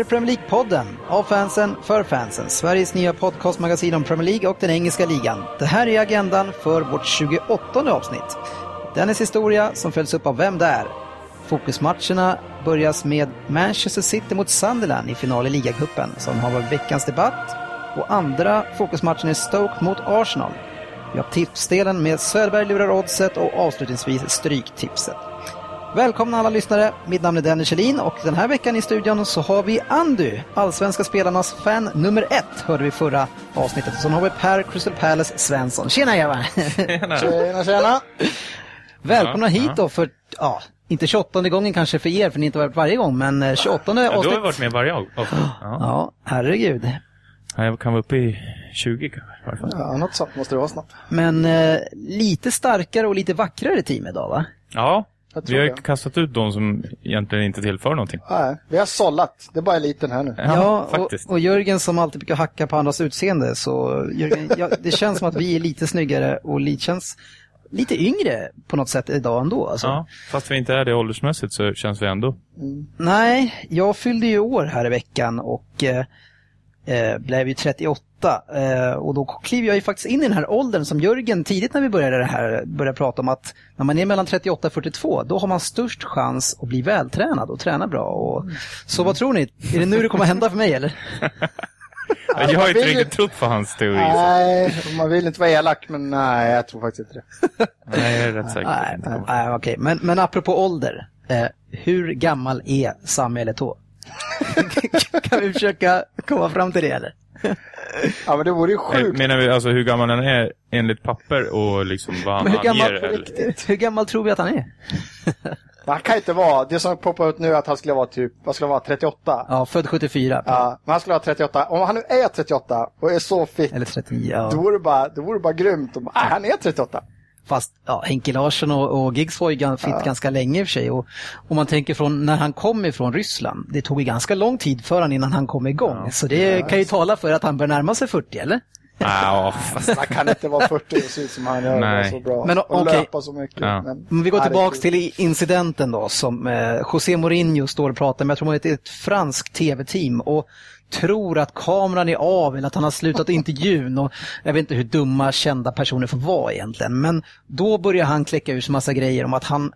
Här är Premier League-podden, av fansen, för fansen. Sveriges nya podcastmagasin om Premier League och den engelska ligan. Det här är agendan för vårt 28 avsnitt. Dennis historia som följs upp av Vem där? Fokusmatcherna börjas med Manchester City mot Sunderland i final i ligacupen som har varit veckans debatt. Och andra fokusmatchen är Stoke mot Arsenal. Vi har tipsdelen med Söderberg lurar oddset och avslutningsvis Stryktipset. Välkomna alla lyssnare, mitt namn är Dennis Kjellin och den här veckan i studion så har vi Andy, allsvenska spelarnas fan nummer ett, hörde vi förra avsnittet. Och så har vi Per Crystal Palace Svensson. Tjena grabbar! Tjena, tjena! Välkomna Ja, hit då för, ja, inte 28 gången kanske för er, för ni har inte varit varje gång, men eh, 28 Ja, du har avsnitt. varit med varje avsnitt. Ja. Ja, herregud. Ja, Jag kan vara uppe i 20 kanske. Ja, något sånt måste det vara snart. Men eh, lite starkare och lite vackrare team idag va? Ja, vi tror har ju kastat ut de som egentligen inte tillför någonting. Nej, vi har sållat. Det är bara eliten här nu. Ja, och, faktiskt. och Jörgen som alltid brukar hacka på andras utseende, så Jörgen, ja, det känns som att vi är lite snyggare och lite, känns lite yngre på något sätt idag ändå. Alltså. Ja, fast vi inte är det åldersmässigt så känns vi ändå. Nej, jag fyllde ju år här i veckan och eh, eh, blev ju 38. Eh, och då kliver jag ju faktiskt in i den här åldern som Jörgen tidigt när vi började det här började prata om att när man är mellan 38 och 42 då har man störst chans att bli vältränad och träna bra. Och, så vad tror ni? Är det nu det kommer hända för mig eller? jag har inte riktigt trott på hans teori. Nej, man vill inte vara elak, men nej, jag tror faktiskt inte det. Nej, jag är rätt säker Nej, inte nej, nej okej. Men, men apropå ålder. Eh, hur gammal är Samuel Eto'o? kan vi försöka komma fram till det eller? Ja, men det vore ju sjukt. Menar vi alltså hur gammal han är enligt papper och liksom vad han Men hur gammal, anger? eller? hur gammal tror vi att han är? Han kan inte vara, det som poppar ut nu är att han skulle vara typ, vad skulle han vara, 38? Ja, född 74. Ja, men han skulle vara 38. Om han nu är 38 och är så fit, Eller 39, ja. då vore det bara, då vore det bara grymt. om- Nej, han är 38. Fast ja, Henke Larsson och, och Giggs var ju fit ganska länge i och för sig. Och om man tänker från när han kom ifrån Ryssland, det tog ju ganska lång tid för han innan han kom igång. Så det kan ju tala för att han bör närma sig 40, eller? Ja, fast Han kan inte vara 40 och se ut som han gör Nej. så bra. Men, och okej. löpa så mycket. Ja. Men, vi går kul. till incidenten då som eh, José Mourinho står och pratar med, jag tror det är ett franskt tv-team och tror att kameran är av eller att han har slutat intervjun och jag vet inte hur dumma kända personer får vara egentligen. Men då börjar han kläcka ur sig massa grejer om att han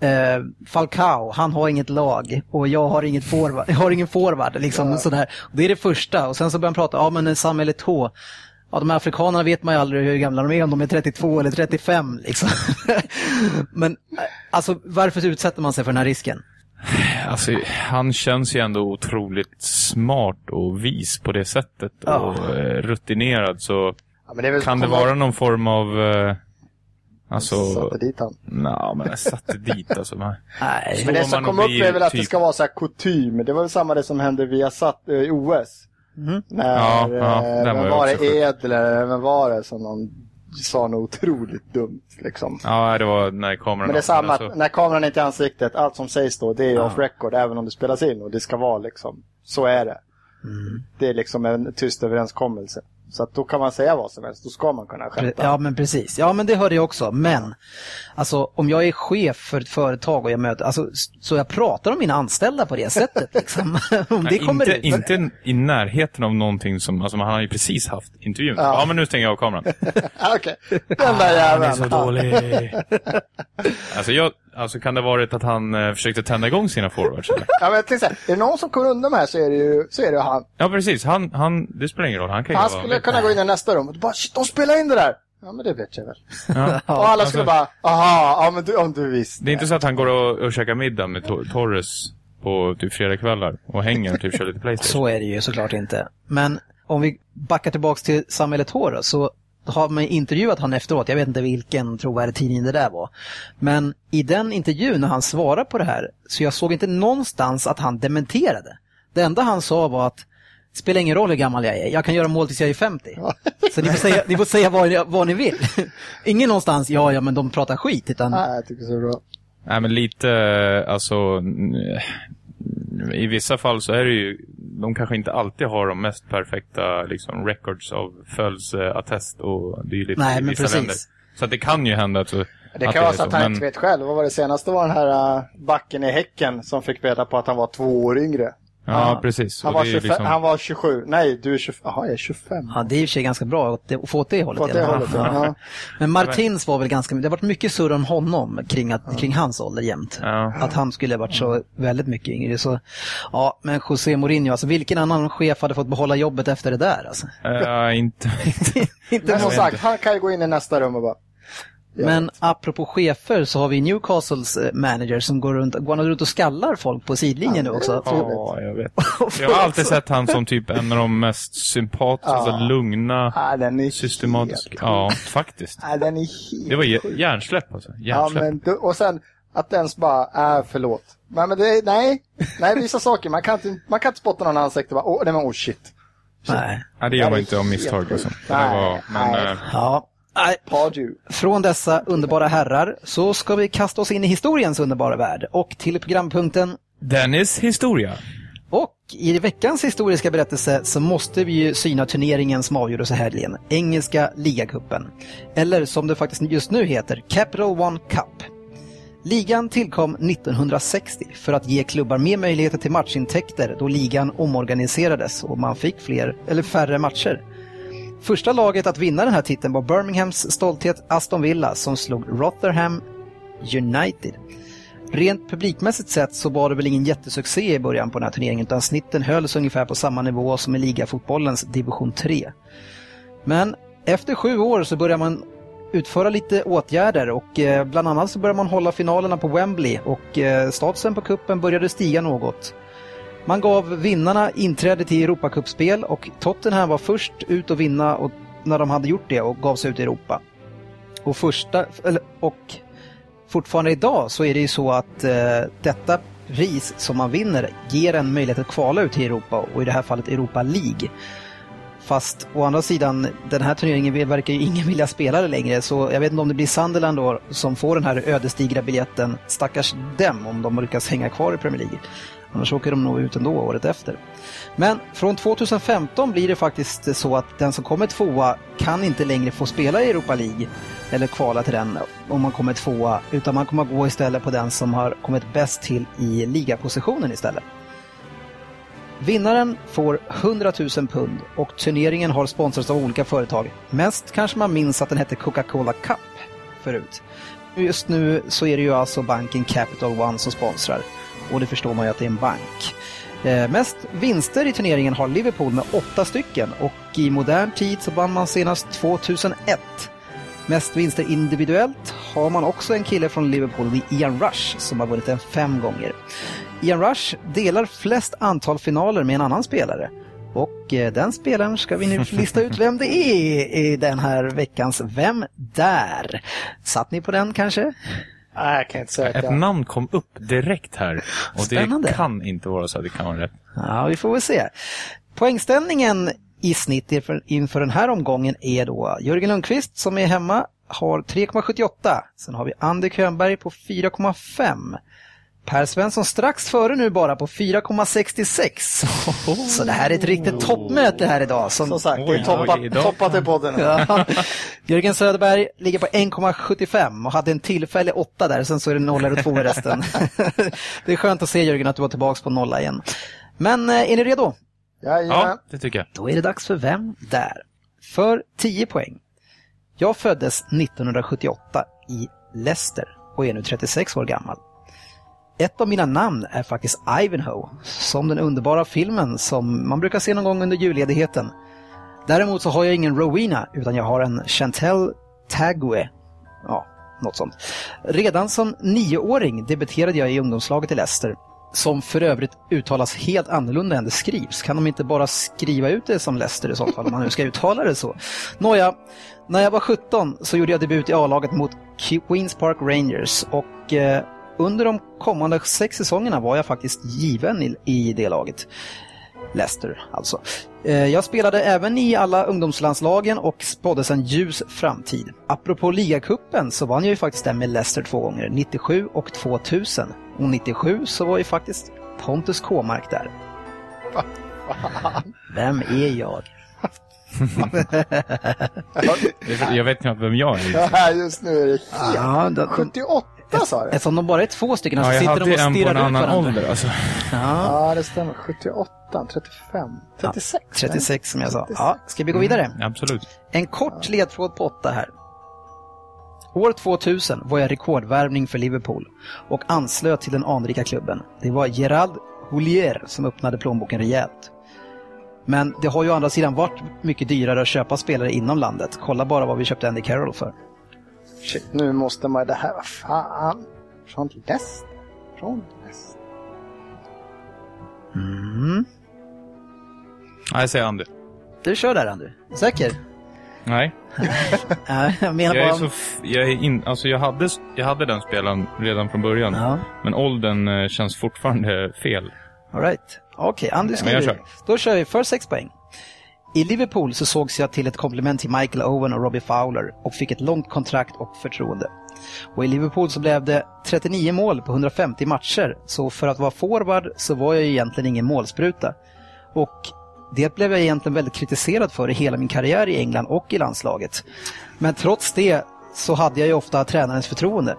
eh, Falcao, han har inget lag och jag har, inget forward, jag har ingen forward. Liksom, sådär. Det är det första och sen så börjar han prata, ja men Samuel Eto'o, Ja, de här afrikanerna vet man ju aldrig hur gamla de är, om de är 32 eller 35. Liksom. Men eh, alltså, varför utsätter man sig för den här risken? Alltså, han känns ju ändå otroligt smart och vis på det sättet. Ja. Och eh, rutinerad. Så Ja, men det kan det vara någon form av... Eh, alltså... Satte dit han. Nej, men jag satte dit alltså. Men, Nej. Men det som man kom upp är väl att det typ- ska vara så här kutym. Det var väl samma det som hände via satt, eh, i OS. Mhm. När, Ja, ja, eh, var vem var också det. Edler, vem var det som någon sa något otroligt dumt liksom. ja, det var när kameran... Men det är samma, att när kameran är inte i ansiktet, allt som sägs då, det är Ja. off record, även om det spelas in. Och det ska vara liksom, så är det. Mm. Det är liksom en tyst överenskommelse. Så att då kan man säga vad som helst, då ska man kunna skämta. Ja, men precis. Ja, men det hörde jag också. Men, alltså om jag är chef för ett företag och jag möter, alltså, så jag pratar om mina anställda på det sättet. Liksom. om det Nej, kommer inte, ut. inte i närheten av någonting som... Alltså, han har ju precis haft intervjun. Ja. Ja, men nu stänger jag av kameran. Ah, Okej, den där Han är jäveln. så dålig. alltså, jag, alltså, kan det ha varit att han eh, försökte tända igång sina forwards? Eller? Ja, men tänkte säga, är det någon som kommer undan med här så är det ju, så är det ju han. Ja, precis. Han, han, det spelar ingen roll. Han kan ju Han vara. Kunna gå in i nästa rum och bara shit, de spelar in det där! Ja men det vet jag väl. Ja. och alla skulle alltså- bara, aha, ja men du, om du visste. Det är inte så att han går och, och käkar middag med To- Torres på typ fredagskvällar och hänger och typ kör lite Playstation. Så är det ju såklart inte. Men om vi backar tillbaks till Samuel Eto'o då, så har man intervjuat honom efteråt, jag vet inte vilken trovärdig tidning det där var. Men i den intervjun när han svarade på det här, så jag såg inte någonstans att han dementerade. Det enda han sa var att Spelar ingen roll hur gammal jag är, jag kan göra mål tills jag är 50. Så ni får säga, ni får säga vad, ni, vad ni vill. Ingen någonstans, ja, ja, men de pratar skit, utan... Nej, jag tycker så är bra. Nej, men lite, alltså... n- I vissa fall så är det ju... De kanske inte alltid har de mest perfekta liksom, records av födelseattest och dylikt Nej, i men vissa precis. länder. Så att det kan ju hända att... Det att kan vara är så att han men- inte vet själv. Vad var det senaste? var den här uh, backen i Häcken som fick veta på att han var två år yngre. Ja, precis. Han var, det är ju 25, liksom- han var 27. Nej, du är 25. Jaha, jag är 25. Ja, det är i och för sig ganska bra att få åt det hållet. Det hållet, ja. Men Martins var väl ganska, det har varit mycket surr om honom kring, att, kring hans ålder jämt. Ja. Att han skulle ha varit så väldigt mycket yngre. Så, ja, men José Mourinho, alltså vilken annan chef hade fått behålla jobbet efter det där? Alltså? Ja, inte... Inte Men som sagt, han kan ju gå in i nästa rum och bara... Ja. Men apropå chefer så har vi Newcastles eh, manager som går runt, går runt och skallar folk på sidlinjen nu också. Ja, jag vet. Jag har alltid sett han som typ en av de mest sympatiska, Ja. alltså lugna, Ah, den är systematiska. helt- Ja, faktiskt. Ah, den är helt... Det var hj- hjärnsläpp alltså. Ja, Hjärnsläpp. men du, och sen att den ens bara, äh, förlåt. Men, men det, nej, nej, vissa saker, man kan inte, man kan inte spotta någon ansikte och bara, åh, nej men oh shit. Nej. Nej, det gör man inte av misstag liksom. Det där var, men, Nej. eh, Ja. Nej, Pardew. Från dessa underbara herrar så ska vi kasta oss in i historiens underbara värld och till programpunkten Dennis historia. Och i veckans historiska berättelse så måste vi ju syna turneringen som avgjordes i helgen, engelska ligacupen. Eller som det faktiskt just nu heter, Capital One Cup. Ligan tillkom 1960 för att ge klubbar mer möjligheter till matchintäkter då ligan omorganiserades och man fick fler, eller färre matcher. Första laget att vinna den här titeln var Birminghams stolthet Aston Villa som slog Rotherham United. Rent publikmässigt sett så var det väl ingen jättesuccé i början på den här turneringen utan snitten hölls ungefär på samma nivå som i ligafotbollens division 3. Men efter sju år så börjar man utföra lite åtgärder och eh, bland annat så börjar man hålla finalerna på Wembley och eh, statusen på kuppen började stiga något. Man gav vinnarna inträde till Europacupspel och Tottenham var först ut att vinna och, när de hade gjort det och gav sig ut i Europa. Och, första, och fortfarande idag så är det ju så att eh, detta pris som man vinner ger en möjlighet att kvala ut till Europa och i det här fallet Europa League. Fast å andra sidan, den här turneringen verkar ju ingen vilja spela det längre så jag vet inte om det blir Sunderland då som får den här ödesdigra biljetten. Stackars dem om de lyckas hänga kvar i Premier League. Annars åker de nog ut ändå året efter. Men från 2015 blir det faktiskt så att den som kommer tvåa kan inte längre få spela i Europa League eller kvala till den om man kommer tvåa, utan man kommer gå istället på den som har kommit bäst till i ligapositionen istället. Vinnaren får 100 000 pund och turneringen har sponsrats av olika företag. Mest kanske man minns att den hette Coca-Cola Cup förut. Just nu så är det ju alltså banken Capital One som sponsrar och det förstår man ju att det är en bank. Eh, mest vinster i turneringen har Liverpool med åtta stycken och i modern tid så vann man senast 2001. Mest vinster individuellt har man också en kille från Liverpool, Ian Rush, som har vunnit den fem gånger. Ian Rush delar flest antal finaler med en annan spelare. Och eh, den spelaren ska vi nu lista ut vem det är i den här veckans Vem där? Satt ni på den kanske? Nej, jag kan inte säga Ett jag... namn kom upp direkt här. Och Spännande. det kan inte vara så att det kan vara rätt. Ja, vi får väl se. Poängställningen i snitt inför, inför den här omgången är då Jörgen Lundqvist som är hemma har 3,78. Sen har vi Andy Könberg på 4,5. Per Svensson strax före nu bara på 4,66. Så det här är ett riktigt toppmöte här idag. Som, Som sagt, det är toppat, oj, idag. toppat i podden. Ja. Jörgen Söderberg ligger på 1,75 och hade en tillfällig åtta där, sen så är det nollor och två i resten. det är skönt att se Jörgen att du var tillbaka på nolla igen. Men eh, är ni redo? Jajamän. Ja, det tycker jag. Då är det dags för Vem där? För 10 poäng. Jag föddes 1978 i Leicester och är nu 36 år gammal. Ett av mina namn är faktiskt Ivanhoe, som den underbara filmen som man brukar se någon gång under julledigheten. Däremot så har jag ingen Rowena, utan jag har en Chantel Tague. Ja, något sånt. Redan som nioåring debuterade jag i ungdomslaget i Leicester. som för övrigt uttalas helt annorlunda än det skrivs. Kan de inte bara skriva ut det som Leicester i så fall, om man nu ska uttala det så? Nåja, när jag var 17 så gjorde jag debut i A-laget mot Queens Park Rangers och eh, under de kommande sex säsongerna var jag faktiskt given i, i det laget. Leicester alltså. Eh, jag spelade även i alla ungdomslandslagen och spåddes en ljus framtid. Apropå ligacupen så vann jag ju faktiskt den med Leicester två gånger, 97 och 2000. Och 97 så var ju faktiskt Pontus Kåmark där. Vem är jag? jag vet knappt vem jag är. Just nu är det 78 Åtta sa du? Eftersom de bara är två stycken alltså ja, så sitter de och stirrar ut varandra. Jag hade en på en annan ålder alltså. Ja. ja, det stämmer. 78, 35, 36? Ja, 36 som jag sa. Ja, ska vi gå vidare? Mm, absolut. En kort ledtråd på åtta här. År 2000 var jag rekordvärvning för Liverpool och anslöt till den anrika klubben. Det var Gerald Houllier som öppnade plånboken rejält. Men det har ju å andra sidan varit mycket dyrare att köpa spelare inom landet. Kolla bara vad vi köpte Andy Carroll för. Shit, nu måste man... Det här, vad fan? Från Leicester? Från Leicester? Mm. Nej, jag säger Andy. Du kör där Andy. Säker? Nej, Ja, jag menar jag är så... f- Jag, är in, alltså jag, hade, jag hade den spelaren redan från början. Ja, Men åldern eh, känns fortfarande fel. all right. Okej, Andy ska Men jag du- kör. Då kör vi för sex poäng. I Liverpool så sågs jag till ett komplement till Michael Owen och Robbie Fowler och fick ett långt kontrakt och förtroende. Och i Liverpool så blev det 39 mål på 150 matcher, så för att vara forward så var jag egentligen ingen målspruta. Och det blev jag egentligen väldigt kritiserad för i hela min karriär i England och i landslaget. Men trots det så hade jag ju ofta tränarens förtroende.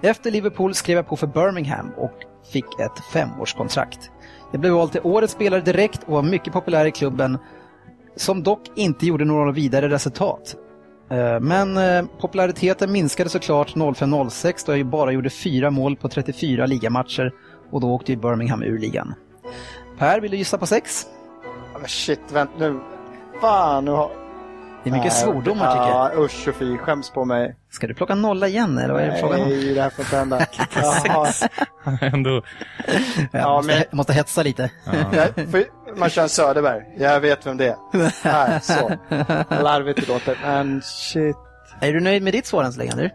Efter Liverpool skrev jag på för Birmingham och fick ett femårskontrakt. Jag blev vald till årets spelare direkt och var mycket populär i klubben, som dock inte gjorde några vidare resultat. Eh, men eh, populariteten minskade såklart 05-06 då jag ju bara gjorde fyra mål på 34 ligamatcher och då åkte ju Birmingham ur ligan. Per, vill du gissa på sex? Shit, vänta nu. Fan, nu har... Det är mycket Nej, svordomar tycker jag. Ja, usch och fy. Skäms på mig. Ska du plocka nolla igen eller vad är det frågan om? Nej, det här får inte hända. Ändå. Jag Ja, måste, men- jag måste hetsa lite. Ja, för man kör Söderberg. Jag vet vem det är. Här, så. Larvigt det låter. Men shit. Är du nöjd med ditt svar än så länge?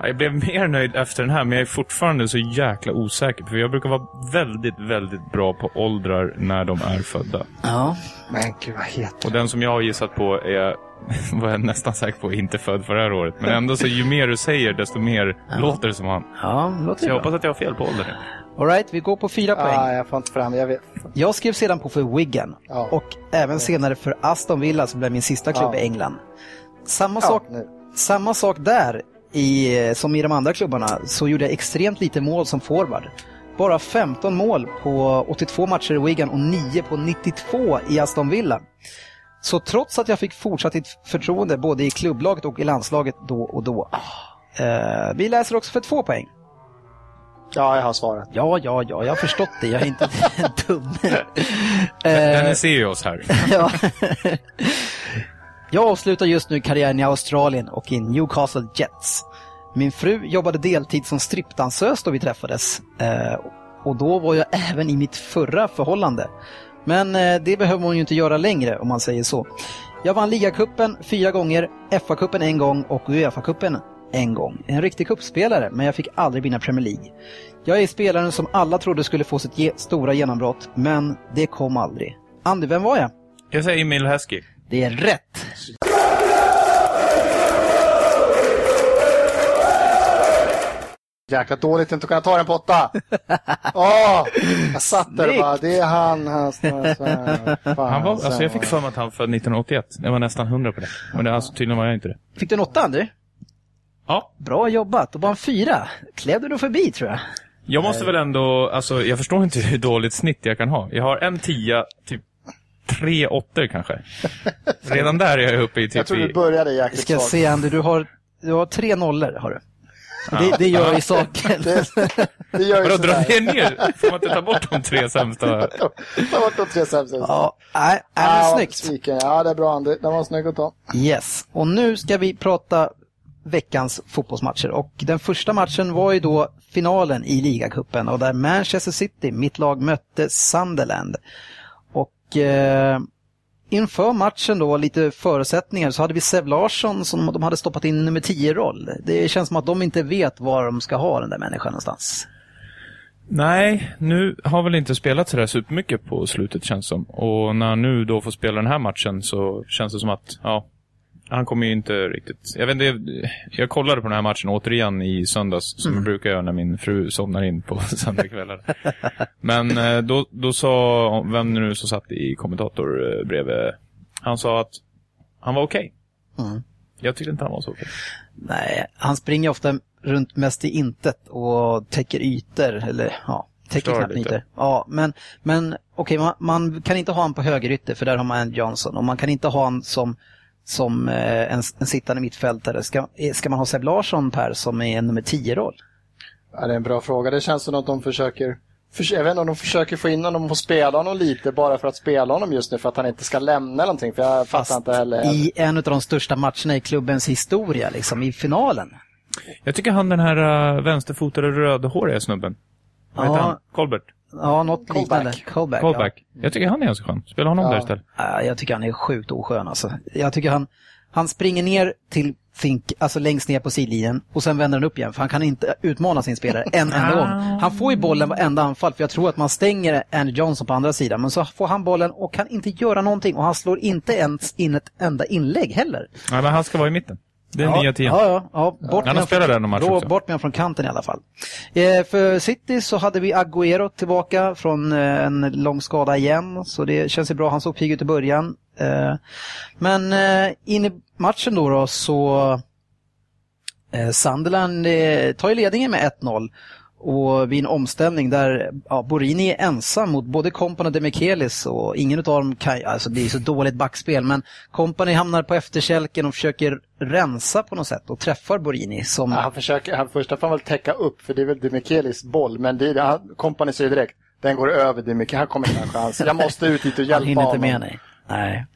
Ja, Jag blev mer nöjd efter den här, men jag är fortfarande så jäkla osäker. För jag brukar vara väldigt, väldigt bra på åldrar när de är födda. Ja. Men gud vad heter Och den som jag har gissat på är, var jag nästan säker på, inte född för det här året. Men ändå så ju mer du säger, desto mer låter det som han. Ja, låter Så jag bra. hoppas att jag har fel på åldern. All right, vi går på fyra poäng. Ah, jag får inte fram. Jag vet. Jag skrev sedan på för Wigan Ja. och även senare för Aston Villa som blev min sista klubb Ja. i England. Samma, Ja, sak, nu. samma sak där i, som i de andra klubbarna så gjorde jag extremt lite mål som forward. Bara 15 mål på 82 matcher i Wigan och 9 på 92 i Aston Villa. Så trots att jag fick fortsatt förtroende både i klubblaget och i landslaget då och då. Eh, vi läser också för två poäng. Ja, jag har svarat. Ja, ja, ja, jag har förstått det. Jag är inte dum. Dennis ser ju oss här. Ja. Jag avslutar just nu karriären i Australien och i Newcastle Jets. Min fru jobbade deltid som strippdansös då vi träffades. Eh, och då var jag även i mitt förra förhållande. Men eh, det behöver hon ju inte göra längre om man säger så. Jag vann ligacupen fyra gånger, FA-cupen en gång och Uefa-cupen en gång. En riktig kuppspelare, men jag fick aldrig vinna Premier League. Jag är spelaren som alla trodde skulle få sitt ge- stora genombrott, men det kom aldrig. Andy, vem var jag? Jag säger Emil Heskey. Det är rätt! Jäkla dåligt inte att kunna ta den på åtta. Åh! jag satt där och bara, det är han. han, han, fan, Han var, alltså jag fick för mig att han född 1981. Jag var nästan hundra på det. Men det, alltså, tydligen var jag inte det. Fick du en åtta, Andy? Ja. Bra jobbat. Och bara en fyra. Klev du nog förbi, tror jag. Jag måste väl ändå, alltså jag förstår inte hur dåligt snitt jag kan ha. Jag har en tia, typ tre åttor kanske. Redan där är jag uppe i Jag typ tror du började jäkligt Ska jag svagt. se, Andy, du har, du har tre nollor, har du. Det, det gör ju saken. Det, det gör ju Vadå, dra ner ner? Får man inte ta bort de tre sämsta? Ta bort de tre sämsta. Ja, nej, nej, men vad snyggt. besviken. Ja, det är bra Andy. Den var snygg att ta. Yes, och nu ska vi prata veckans fotbollsmatcher och den första matchen var ju då finalen i ligacupen och där Manchester City, mitt lag, mötte Sunderland. Och eh, inför matchen då, lite förutsättningar, så hade vi Sev Larsson som de hade stoppat in nummer 10-roll. Det känns som att de inte vet var de ska ha den där människan någonstans. Nej, nu har väl inte spelat sådär supermycket på slutet känns som. Och när han nu då får spela den här matchen så känns det som att, ja, han kommer ju inte riktigt... Jag vet inte, jag kollade på den här matchen återigen i söndags, som jag brukar göra när min fru somnar in på söndagskvällar. Men eh, då, då sa, vem nu som satt i kommentator eh, bredvid, han sa att han var okej. Mm. Jag tyckte inte han var så okej. Nej, han springer ofta runt mest i intet och täcker ytor, eller ja, täcker Förstör knappt lite. ytor. Ja, men, men okej, man, man kan inte ha han på högerytter för där har man en Johnson och man kan inte ha han som, som eh, en, en sittande mittfältare. Ska, eh, ska man ha Seb Larsson Per som är en nummer 10-roll? Ja, det är en bra fråga. Det känns som att de försöker förs- jag vet inte om de försöker få in honom och spela honom lite bara för att spela honom just nu för att han inte ska lämna någonting. För jag fattar inte heller. i en av de största matcherna i klubbens historia, liksom i finalen. Jag tycker han den här uh, vänsterfotade rödhåriga snubben. Vad heter Ja. han? Colbert? Ja, något Callback. liknande. Callback. Callback. Jag tycker han är ganska skön. Spela honom Ja. där istället. Ja, jag tycker han är sjukt oskön alltså. Jag tycker han, han springer ner till Fink, alltså längst ner på sidlinjen och sen vänder han upp igen för han kan inte utmana sin spelare en enda gång. Han får ju bollen varenda anfall för jag tror att man stänger Andy Johnson på andra sidan men så får han bollen och kan inte göra någonting och han slår inte ens in ett enda inlägg heller. Nej, men han ska vara i mitten. Det är ja, nya tian. Ja, ja, ja. Bort Han med spelat från- någon match då. Bort med från kanten i alla fall. Eh, för City så hade vi Agüero tillbaka från eh, en lång skada igen. Så det känns ju bra. Han såg pigg ut i början. Eh, men eh, in i matchen då, då så eh, Sunderland eh, tar ju ledningen med 1-0. Och vid en omställning där ja, Borini är ensam mot både Company och Demichelis och ingen av dem kan, alltså det är så dåligt backspel, men Company hamnar på efterkälken och försöker rensa på något sätt och träffar Borini som... Ja, han försöker, han första får han väl täcka upp för det är väl Demichelis boll. Men det, han, kompani säger direkt, den går över Demichelis, han kommer inte ha en chans. Jag måste ut dit och Han hjälpa hinner inte honom. med nej. Nej.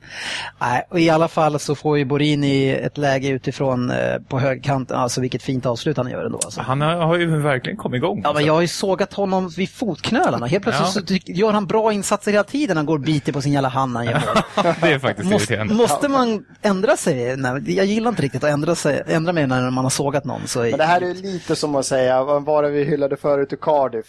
Nej, och i alla fall så får ju Borini ett läge utifrån eh, på högkanten, alltså vilket fint avslut han gör ändå. Alltså. Han har, har ju verkligen kommit igång. Ja, men jag har ju sågat honom vid fotknölarna. Helt plötsligt Ja. så gör han bra insatser hela tiden. Han går och biter på sin jävla hand han gör det är faktiskt Måste, irriterande. måste man ändra sig? Nej, jag gillar inte riktigt att ändra, sig, ändra mig när man har sågat någon. Så Men det här är lite som att säga, vad var det vi hyllade förut i Cardiff?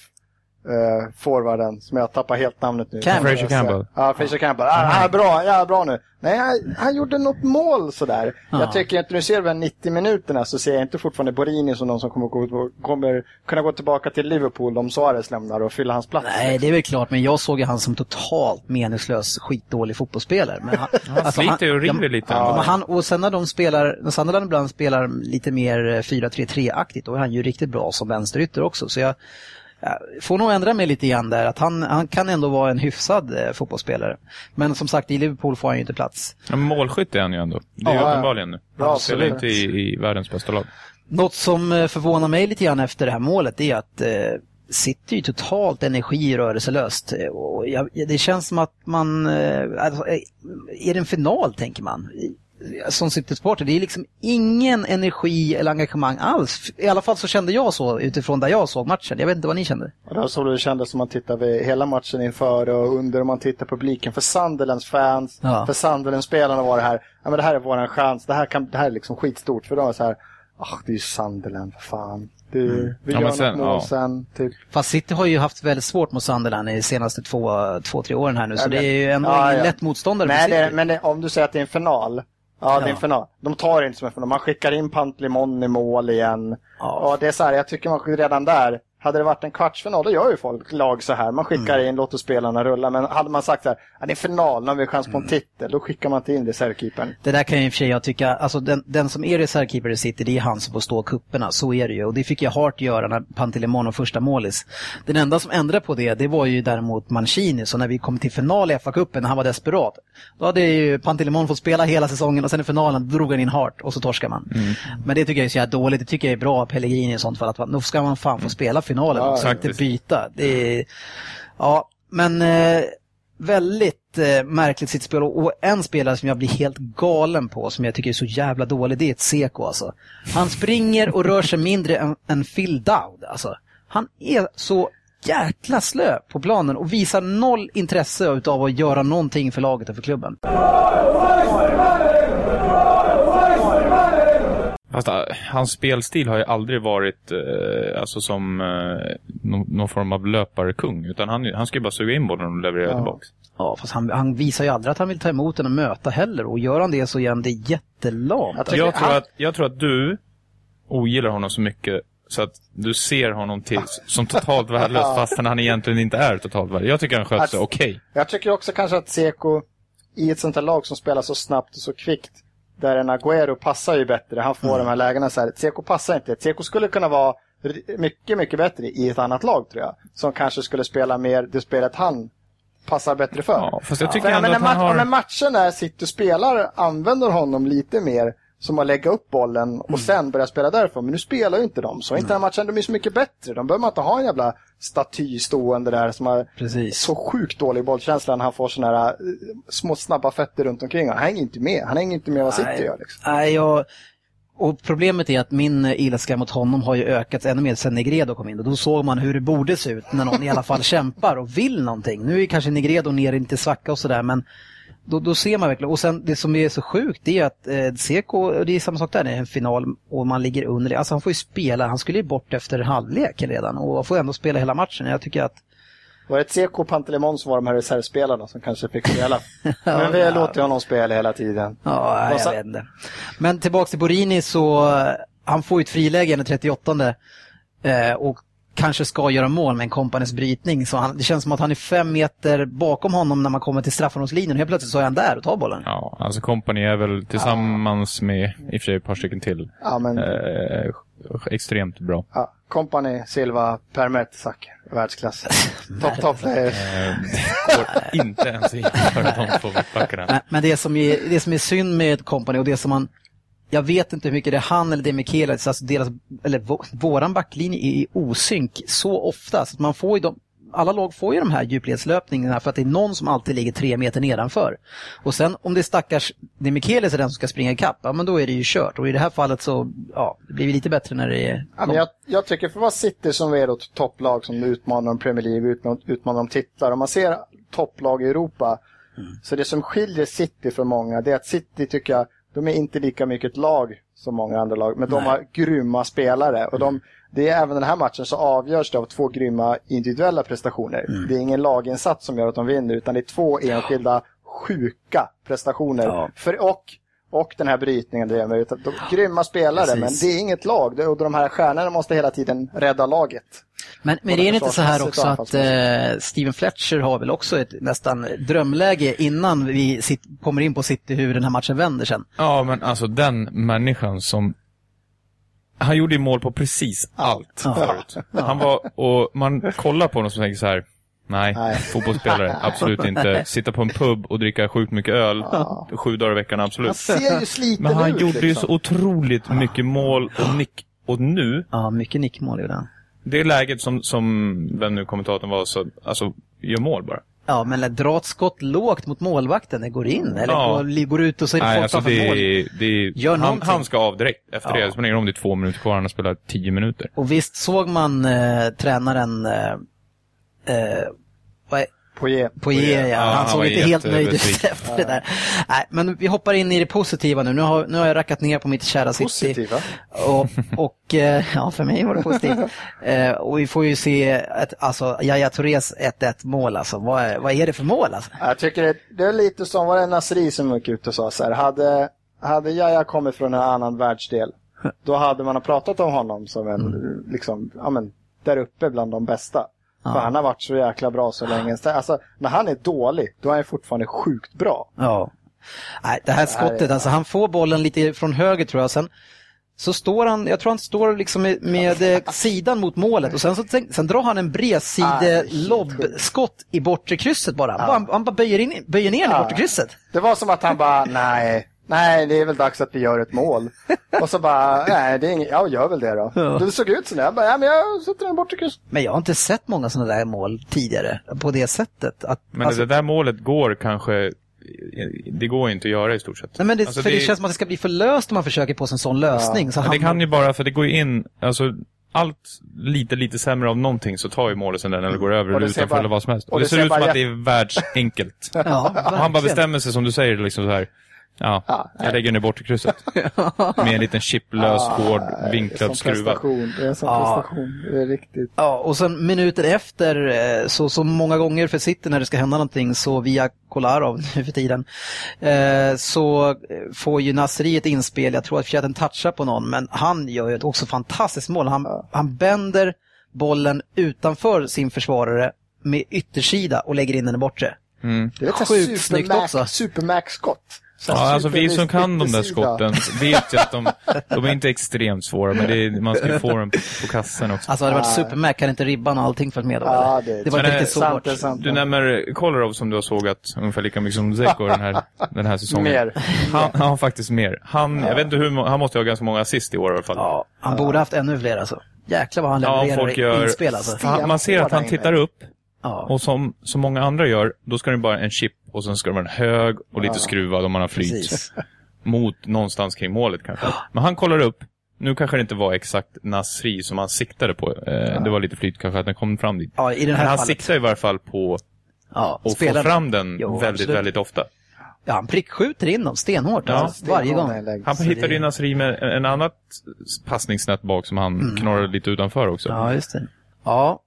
Uh, forwarden, som jag tappar helt namnet nu. Campbell. Fraser Campbell. Ja, Fraser Campbell. Ah, han är bra, ja, bra nu. Nej, han, han gjorde något mål sådär. Ja. Jag tycker inte, nu ser vi 90 minuterna så ser jag inte fortfarande Borini som någon som kommer, gå, kommer kunna gå tillbaka till Liverpool om Suarez lämnar och fylla hans plats. Nej, det är väl klart, men jag såg ju han som totalt meningslös, skitdålig fotbollsspelare. Men han, Han sliter ju och river lite. Ja, men han, och sen när de spelar, när Sunderland ibland spelar lite mer eh, 4-3-3-aktigt, då är han ju riktigt bra som vänsterytter också. Så jag får nog ändra mig lite grann där, att han, han kan ändå vara en hyfsad eh, fotbollsspelare. Men som sagt, i Liverpool får han ju inte plats. Men målskytt är han ju ändå. Det är ju Ja, ja. uppenbarligen nu. Bra, Han spelar absolut. inte i, i världens bästa lag. Något som eh, förvånar mig lite grann efter det här målet är att eh, City är ju totalt energirörelselöst. Eh, Och jag, det känns som att man... Eh, alltså, är det en final, tänker man? I- Som City-supporter, det är liksom ingen energi eller engagemang alls. I alla fall så kände jag så utifrån där jag såg matchen. Jag vet inte vad ni kände. Det var så det kändes som man tittade vid hela matchen inför och under och man tittar på publiken. För Sunderlands fans, Ja. för Sunderlands-spelarna var det här, ja men det här är våran chans, det här, kan, det här är liksom skitstort. För de var så här, ah det är ju Sunderland, för fan. Vi Mm. Ja, gör men något sen- mål ja. sen, typ. Fast City har ju haft väldigt svårt mot Sunderland i de senaste två, två tre åren här nu. Så Ja, det är ju ändå ja, ingen lätt motståndare Nej, det, är- men det, om du säger att det är en final. Ja, det är en final. De tar det inte som en final. Man skickar in Pantlimon i mål igen. Ja. Ja. det är så här, jag tycker man redan där, hade det varit en kvartsfinal, då gör ju folk lag så här. Man skickar Mm. in, låter spelarna rulla. Men hade man sagt så här, det är final, nu har vi chans på Mm. en titel, då skickar man inte in reservkeepern. Det där kan ju i och för sig jag tycka, alltså den, den som är reservkeeper i City, det är han som får stå kupperna. Så är det ju. Och det fick jag Hart göra när Pantilimon och första målis. Den enda som ändrade på det, det var ju däremot Mancini. Så när vi kom till final i FA-cupen, när han var desperat, då hade ju Pantilimon fått spela hela säsongen och sen i finalen drog han in Hart och så torskar man. Men det tycker jag är så jävla dåligt. Det tycker jag är bra, Pellegrini i sånt fall. Att nu ska man fan få spela finalen Ja, också, inte faktiskt. byta. Det är, ja, men eh, väldigt eh, märkligt sitt spel och en spelare som jag blir helt galen på, som jag tycker är så jävla dålig, det är ett Seko alltså. Han springer och rör sig mindre än, än Phil Dowd alltså. Han är så jäkla slö på planen och visar noll intresse av att göra någonting för laget och för klubben. Fast äh, hans spelstil har ju aldrig varit eh, alltså som eh, någon, någon form av löparkung. Utan han, han ska ju bara suga in bollen och leverera Ja. tillbaka. Ja, fast han, han visar ju aldrig att han vill ta emot den och möta heller. Och gör han det så är han det jättelamt. Jag Jag tror, han- att, jag tror att du ogillar honom så mycket så att du ser honom till, som totalt värdelös fastän han egentligen inte är totalt värdelös. Jag tycker han sköter sig Att- okej. Jag tycker också kanske att Seko i ett sånt här lag som spelar så snabbt och så kvickt där en Agüero passar ju bättre. Han får de här lägena så här. Seko passar inte. Seko skulle kunna vara mycket, mycket bättre i ett annat lag tror jag. Som kanske skulle spela mer det spelet han passar bättre för. Ja, fast jag tycker För, ändå men att han har... när matchen när City spelar använder honom lite mer som att lägga upp bollen och sen börja spela därifrån. Men nu spelar ju inte de så. Inte den här matchen, de är så mycket bättre. De behöver man inte ha en jävla staty stående där som har Precis. så sjukt dålig bollkänsla när han får såna här eh, små snabba fötter runt omkring. Han hänger inte med. Han hänger inte med vad City gör. Liksom. Nej, jag... Och problemet är att min ilska mot honom har ju ökat ännu mer sen Negredo kom in. Och då såg man hur det borde se ut när någon i alla fall kämpar och vill någonting. Nu är kanske Negredo ner i lite svacka och sådär, men då, då ser man verkligen. Och sen det som är så sjukt det är att eh, Seko, det är samma sak där, det är en final och man ligger under. Alltså han får ju spela, han skulle ju bort efter halvlek redan och får ändå spela hela matchen. Jag tycker att Var det ett Seko och Pantelimon som var de här reservspelarna som kanske fick spela? Men vi låter honom spela hela tiden. Ja, jag vet inte. Men tillbaks till Borini så, eh, han får ju ett friläge i den 38 eh, och kanske ska göra mål med en kompanis brytning. Så han, det känns som att han är fem meter bakom honom när man kommer till straffområdeslinjen. och Helt plötsligt så är han där och tar bollen. Ja, alltså Company är väl tillsammans med, i och för sig ett par stycken till, Ja, men eh, extremt bra. ja, Company, Silva, Per Mertesacker. Världsklass. Topp, topp player. Eh, inte ens att jämföra de två mittbackarna. Men, men det, som är, det som är synd med Company och det som man jag vet inte hur mycket det är han eller det är Michelic, alltså deras, eller vå- våran backlinje är i osynk så ofta. Så att man får ju de, alla lag får ju de här djupledslöpningarna för att det är någon som alltid ligger tre meter nedanför. Och sen om det är stackars, det är Michelic är den som ska springa ikapp, ja men då är det ju kört. Och i det här fallet så, ja, det blir lite bättre när det är... Ja, men jag, jag tycker för vad City som är ett topplag som utmanar om Premier League, utmanar, utmanar om titlar. Om man ser topplag i Europa, så det som skiljer City från många, det är att City tycker jag, de är inte lika mycket ett lag som många andra lag, men de har grymma spelare. Och de, det är även den här matchen så avgörs det av två grymma individuella prestationer. Det är ingen laginsats som gör att de vinner, utan det är två enskilda sjuka prestationer. Ja. För, och, och den här brytningen, det är med, utan de, grymma spelare, Precis. men det är inget lag. Det- Och de här stjärnorna måste hela tiden rädda laget. Men, men det är inte så här också att eh, Steven Fletcher har väl också ett nästan drömläge innan vi sit, kommer in på City hur den här matchen vänder sen. Ja, men alltså den människan som... Han gjorde ju mål på precis allt Ja. förut. Han var, och man kollar på honom och tänker så här. Nej, Nej. fotbollsspelare, absolut inte. Sitta på en pub och dricka sjukt mycket öl sju dagar i veckan, Han absolut. ser ju sliten Men han ut. gjorde ju liksom. så otroligt mycket mål och nick. Och nu, Ja, mycket nickmål gjorde han. det läget som, som vem nu kommentatorn var, så, alltså, gör mål bara. Ja, men dra ett skott lågt mot målvakten, det går in. Eller Ja. går, går ut och så är det Nej, alltså det, mål. det, Gör han, han ska av direkt efter Ja. det. Det spelar ingen roll om det är två minuter kvar, han har spelat tio minuter. Och visst såg man eh, tränaren eh, eh, Poirier. på E, ja. han Han såg inte helt nöjd ut efter det där. Nej, men vi hoppar in i det positiva nu. Nu har, nu har jag rackat ner på mitt kära City. Positiva. Och, och eh, ja, för mig var det positivt. Eh, och vi får ju se ett, alltså, Yahya Tourés 1-1 mål. Alltså. Vad, är, vad är det för mål? Alltså? Jag tycker det, det är lite som, var det Nasri som gick ut och sa så här, hade, hade Jaja kommit från en annan världsdel, då hade man pratat om honom som en, liksom, ja men, där uppe bland de bästa. För han har varit så jäkla bra så länge. Alltså, när han är dålig, då är han fortfarande sjukt bra. Ja. Nej, det här skottet, alltså han får bollen lite från höger tror jag. Sen så står han, jag tror han står liksom med, med eh, sidan mot målet och sen, så, sen drar han en bredside lobbskott i bortre krysset bara. Han, han bara böjer, in, böjer ner den i Ja. bortre krysset. Det var som att han bara, nej, nej det är väl dags att vi gör ett mål. och så bara, nej det är inget, ja gör väl det då. Ja. Det såg ut så där. Jag bara, ja men jag sätter den bort i kryss. Men jag har inte sett många sådana där mål tidigare på det sättet. Att, Men alltså, det där målet går kanske... Det går inte att göra i stort sett. nej, men det, Alltså, för det... känns som att det ska bli för löst om man försöker på sig en sån lösning. Så Men det hamnar- kan ju bara, för det går ju in, alltså allt lite, lite sämre av någonting så tar ju målet sen den eller går över Och det rutan ser för bara- eller vad som helst. och Och det, det ser ser ut som bara att det är världsenkelt. Ja, Och han bara bestämmer sig som du säger liksom så här. Ja, Ja, jag lägger den bort i krysset. Med en liten chiplös, hård, vinklad skruva. Det är en sån Ja. prestation. Det är riktigt. Ja, och sen minuten efter, eh, så, så många gånger för City när det ska hända någonting, så via Kolarov nu för tiden, eh, så får ju Nasri ett inspel, jag tror att Fjädern touchar på någon, men han gör ju ett också fantastiskt mål. Han, han bänder bollen utanför sin försvarare med yttersida och lägger in den i bortre. Mm. Det är ett Sjukt supermax- snyggt också. Supermax-skott. Så Ja, alltså vi som kan de där skotten vet ju att de, de är inte extremt svåra, men det är, man ska ju få dem på kassen också. Alltså hade det varit Ja. Supermac hade inte ribban och allting följt med då? Ja, det- det var inte riktigt så sant, hårt. sant. Du nämner Kolarov som du har sågat ungefär lika mycket som Zeko den här, den här säsongen. Mer. Han, han har faktiskt mer. Han, jag vet inte hur, han måste ha ganska många assist i år i alla fall. Ja, han borde haft ännu fler alltså. Jäklar vad han Ja, levererar folk i gör... inspel alltså. man ser att han tittar upp Ja. och som, som många andra gör, då ska det bara en chip och sen ska det vara en hög och lite skruvad om man har flyt. Mot någonstans kring målet kanske. Men han kollar upp. Nu kanske det inte var exakt Nasri som han siktade på. Eh, Det var lite flyt kanske att den kom fram dit. Ja, i den Men här han fallet. siktar i varje fall på Ja, att få fram den Jo, väldigt, absolut. väldigt ofta. Ja, han prickskjuter in dem stenhårt Ja, alltså, varje gång. Han hittade ju Nasri med en annat passningsnät bak som han knorrade lite utanför också. Mm. Ja, just det. Ja,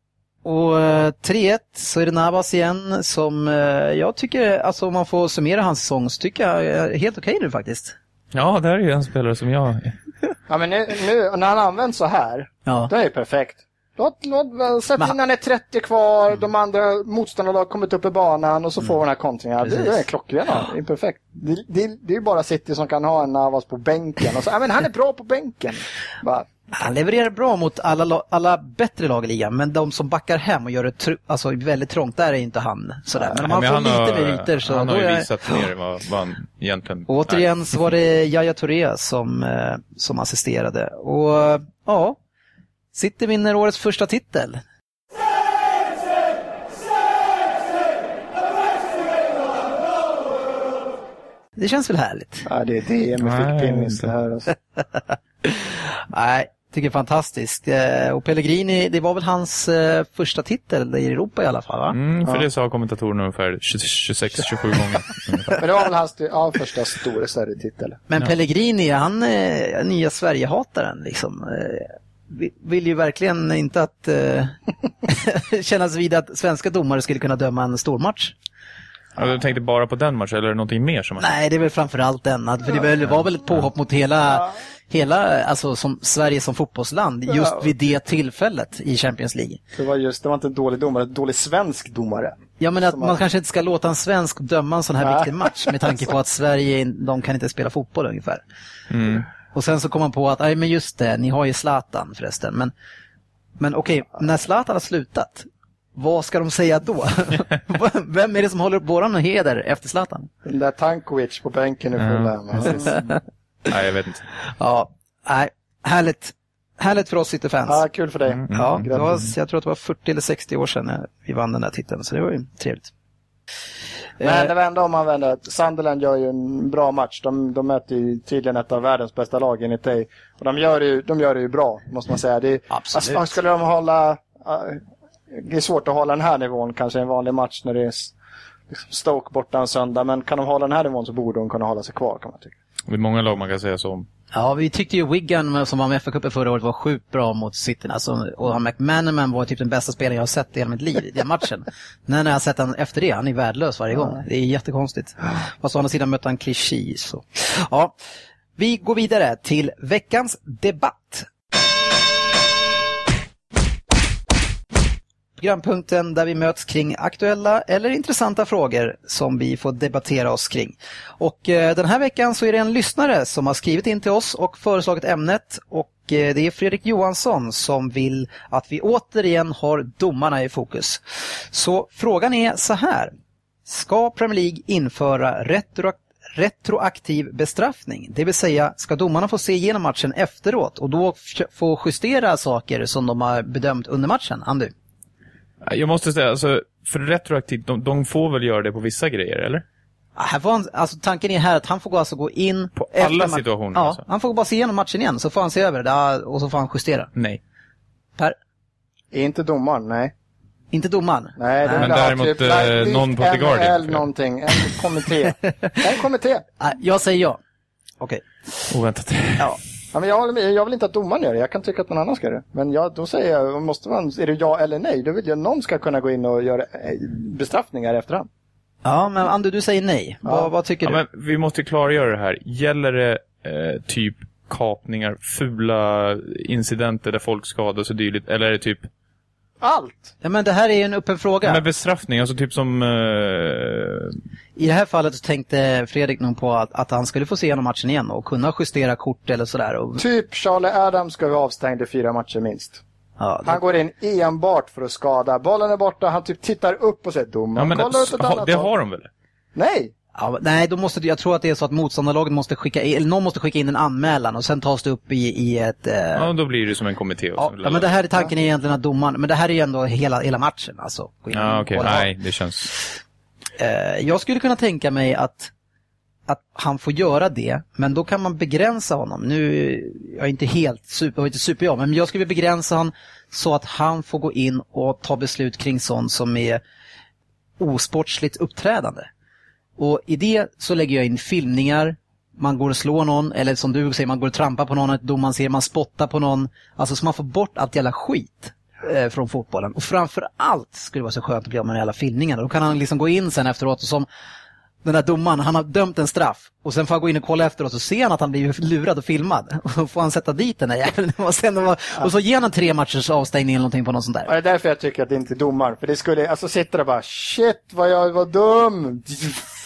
och eh, 3-1 så är det Navas igen som eh, jag tycker, alltså om man får summera hans säsong så tycker jag är helt okej nu faktiskt. Ja, det här är ju en spelare som jag... Ja, men nu, nu när han används så här, Ja, då är det perfekt. Låt, låt, sätt Men- in han är 30 kvar, de andra motståndarna har kommit upp i banan och så får vi den här kontringen. Det, det är klockrena, det är perfekt. Det, det, det är ju bara City som kan ha en Navas på bänken. Och så, ja, men han är bra på bänken. Bara, han levererar bra mot alla, la- alla bättre lag i ligan, men de som backar hem och gör det tr- alltså, väldigt trångt, där är inte han sådär. Men om han Men får lite har, meriter så Han har ju är visat mer vad, vad han egentligen Och återigen så var det Yahya Touré som, eh, som assisterade. Och eh, ja, City vinner årets första titel. Det känns väl härligt? ja, det är det med Nej, fick pinnis inte. det här. Alltså. Nej, tycker det är fantastiskt. Eh, Och Pellegrini, det var väl hans eh, första titel i Europa i alla fall va? Mm, för det sa kommentatorerna ungefär 26-27 gånger. ungefär. Men det var väl hans ja, första stora större titel. Men Pellegrini, han är nya Sverigehataren liksom. Eh, vi- Vill ju verkligen inte att eh, kännas vid att svenska domare skulle kunna döma en stormatch. Ja, du tänkte bara på den matchen, eller är det någonting mer som har Nej, det är väl framförallt den. att- För det väl- var väl ett påhopp mot hela, hela alltså som Sverige som fotbollsland just Ja. vid det tillfället i Champions League. Det var just, det var inte en dålig domare, en dålig svensk domare. Ja, men att man har- kanske inte ska låta en svensk döma en sån här Nej. viktig match med tanke på att Sverige, de kan inte spela fotboll ungefär. Mm. Och sen så kom man på att, nej men just det, ni har ju Zlatan förresten. Men, men okej, när Zlatan har slutat, vad ska de säga då? Vem är det som håller upp våran heder efter Zlatan? Den där Tankovic på bänken i Fulham. Alltså. Nej, jag vet inte. Ja, nej, härligt. Härligt för oss City-fans. Ja, kul för dig. Ja, det var, jag tror att det var 40 eller 60 år sedan när vi vann den här titeln, så det var ju trevligt. Men Eh, det vända om man vänder. Sunderland gör ju en bra match. De, de möter ju tydligen ett av världens bästa lag enligt dig. Och de gör det ju, de gör det ju bra, måste man säga. Det, Absolut. Alltså, skulle de hålla... Det är svårt att hålla den här nivån kanske i en vanlig match när det är liksom Stoke borta en söndag. Men kan de hålla den här nivån så borde de kunna hålla sig kvar kan man tycka. Det är många lag man kan säga så om. Ja, vi tyckte ju Wigan som var med i FA-cupen förra året var sjukt bra mot City. Alltså, och han McManaman var typ den bästa spelaren jag har sett i hela mitt liv i den matchen. Men när jag har sett han efter det, han är värdelös varje gång. Det är jättekonstigt. Fast å andra sidan mötte han Clichy. Så. Ja, vi går vidare till veckans debatt. Programpunkten där vi möts kring aktuella eller intressanta frågor som vi får debattera oss kring. Och eh, den här veckan så är det en lyssnare som har skrivit in till oss och föreslagit ämnet och eh, det är Fredrik Johansson som vill att vi återigen har domarna i fokus. Så frågan är så här. Ska Premier League införa retroaktivt retroaktiv bestraffning. Det vill säga, ska domarna få se igenom matchen efteråt och då få justera saker som de har bedömt under matchen? Andy? Jag måste säga, alltså, för retroaktivt, de, de får väl göra det på vissa grejer, eller? Ja, Här får han, alltså tanken är här att han får gå, alltså gå in... På alla situationer, Ja, alltså? han får bara se igenom matchen igen, så får han se över det ja, och så får han justera. Nej. Per, Inte domaren, nej. inte domaren? Nej, det Men däremot, typ eh, någon på The Guardian. NHL någonting, en kommitté. en kommitté. Nej, jag säger ja. Okej. Oväntat. Ja. Ja, men jag, håller med. jag vill inte att domaren gör det, jag kan tycka att någon annan ska göra det. Men jag, då säger jag, måste man, är det ja eller nej? Då vill jag att någon ska kunna gå in och göra eh, bestraffningar efterhand. Ja, men Andy, du säger nej. Vad, vad tycker Ja, du? men vi måste klargöra det här. Gäller det eh, typ kapningar, fula incidenter där folk skadas och dylikt? Eller är det typ Allt! Ja, men det här är ju en öppen fråga. med bestraffning? Alltså typ som... Eh, I det här fallet så tänkte Fredrik nog på att, att han skulle få se igenom matchen igen och kunna justera kort eller sådär. Och, Typ Charlie Adams ska vara avstängd i fyra matcher minst. ja, det, Han går in enbart för att skada. Bollen är borta, han typ tittar upp och säger ja, domaren, men, kolla åt ett ha, annat det håll." har de väl? Nej! Ja, nej, då måste, jag tror att det är så att motståndarlaget måste skicka in, eller någon måste skicka in en anmälan och sen tas det upp i, i ett... Eh, Ja, då blir det som en kommitté. Och ja, så- ja, men det här är tanken är egentligen att domaren, men det här är ju ändå hela, hela matchen alltså. Ja, okej. kolla. Nej, det känns... Eh, jag skulle kunna tänka mig att, att han får göra det, men då kan man begränsa honom. Nu, jag är inte helt super, jag inte super jag, men jag skulle begränsa honom så att han får gå in och ta beslut kring sånt som är osportsligt uppträdande. Och i det så lägger jag in filmningar, man går och slår någon, eller som du säger, man går och trampar på någon, ett domaren ser man spottar på någon. Alltså så man får bort allt jävla skit eh, från fotbollen. Och framför allt skulle det vara så skönt att bli av med de jävla filmningarna. Då kan han liksom gå in sen efteråt och som den där domaren, han har dömt en straff och sen får han gå in och kolla efteråt och ser han att han blir lurad och filmad. Och då får han sätta dit den där jäveln. Och, sen, och så ger han tre matchers avstängning eller någonting på något sånt Och där. det är därför jag tycker att det inte är domaren. För det skulle, alltså sitter där bara shit vad jag var dum!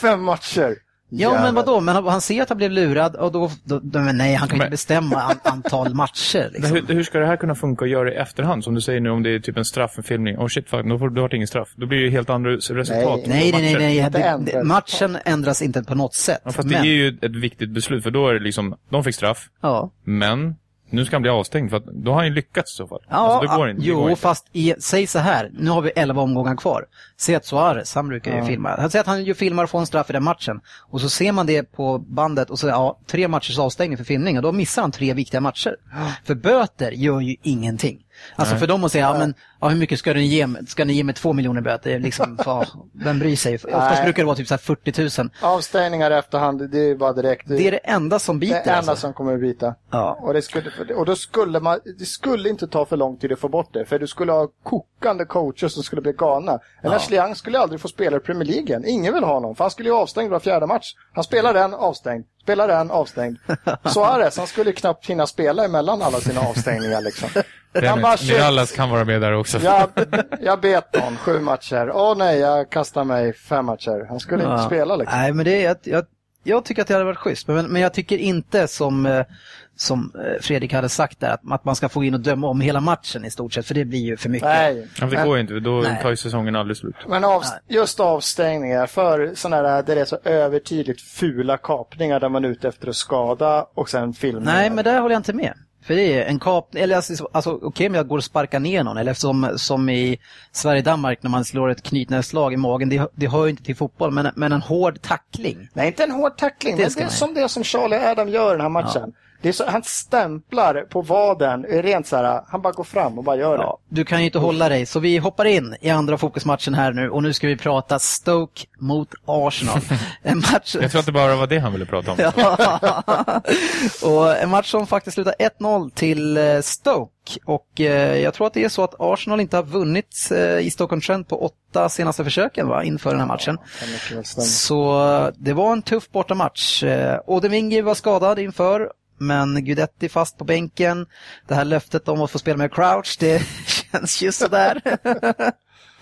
Fem matcher! Ja Jävlar. men vadå, men han, ser att han blev lurad och då, då, då men nej han kan ju Men- inte bestämma an, antal matcher. Men Liksom. hur, hur ska det här kunna funka att göra i efterhand? Som du säger nu, om det är typ en straff, en filmning. Oh shit, fuck, då får du har ingen straff. Då blir det ju helt andra resultat. Nej. Nej, nej, nej, nej. Det, det, matchen ändras inte på något sätt. Ja, fast men, det är ju ett viktigt beslut, för då är det liksom, de fick straff, ja. men nu ska han bli avstängd, för att då har han ju lyckats i så fall. Ja, alltså, det går inte. det jo, går inte. fast i, säg så här, nu har vi 11 omgångar kvar. Säg att Suarez, han brukar ju filma. Han säger att han ju filmar och får en straff i den matchen. Och så ser man det på bandet och så, ja, tre matchers avstängning för filmning och då missar han tre viktiga matcher. För böter gör ju ingenting. Alltså för dem att säga, ja men, ja, hur mycket ska ni ge mig? Ska ni ge mig två miljoner böter? Liksom, ja, vem bryr sig? Oftast Nej. brukar det vara typ så här 40 000. Avstängningar i efterhand, det är bara direkt. Det är det enda som det biter. enda alltså. som kommer att bita. Ja. Och, det skulle, och då skulle man, det skulle inte ta för lång tid att få bort det. För du skulle ha kokande coacher som skulle bli galna. En Ashley Young skulle aldrig få spela i Premier League. Ingen vill ha honom. För han skulle ju avstängd var fjärde match. Han spelar den, avstängd. Spelar den, avstängd. Suarez, han skulle knappt hinna spela emellan alla sina avstängningar liksom. Mirallas kan vara med där också. jag, jag bet någon, sju matcher. Åh nej, jag kastar mig fem matcher. Han skulle inte Ja. spela liksom. Nej, men det är, jag, jag, jag tycker att det hade varit schysst. Men, men jag tycker inte som, eh, som eh, Fredrik hade sagt där, att, man ska få in och döma om hela matchen i stort sett, för det blir ju för mycket. Nej. Ja, det Men- går ju inte, då Nej. tar ju säsongen aldrig slut. Men av, just avstängningar för sådana där, där det är så övertydligt fula kapningar där man är ute efter att skada och sen filmningar. Nej, men där håller jag inte med. För det är en kap, eller alltså, alltså okej om jag går och sparkar ner någon, eller som, som i Sverige-Danmark när man slår ett knytnävsslag i magen, det, det hör ju inte till fotboll, men, men en hård tackling. Nej, inte en hård tackling, Det men det är som det som Charlie Adam gör i den här matchen. Det är så, han stämplar på vaden, rent så här, han bara går fram och bara gör det. Ja, du kan ju inte hålla dig, så vi hoppar in i andra fokusmatchen här nu och nu ska vi prata Stoke mot Arsenal. En match... Jag tror att det bara var det han ville prata om. Ja. och en match som faktiskt slutar 1-0 till eh, Stoke. Och eh, jag tror att det är så att Arsenal inte har vunnit eh, i Stoke-on-Trent på åtta senaste försöken va, inför den här matchen. Så det var en tuff bortamatch. Eh, Odemingi var skadad inför, men Gudetti fast på bänken. Det här löftet om att få spela med Crouch, det känns ju sådär.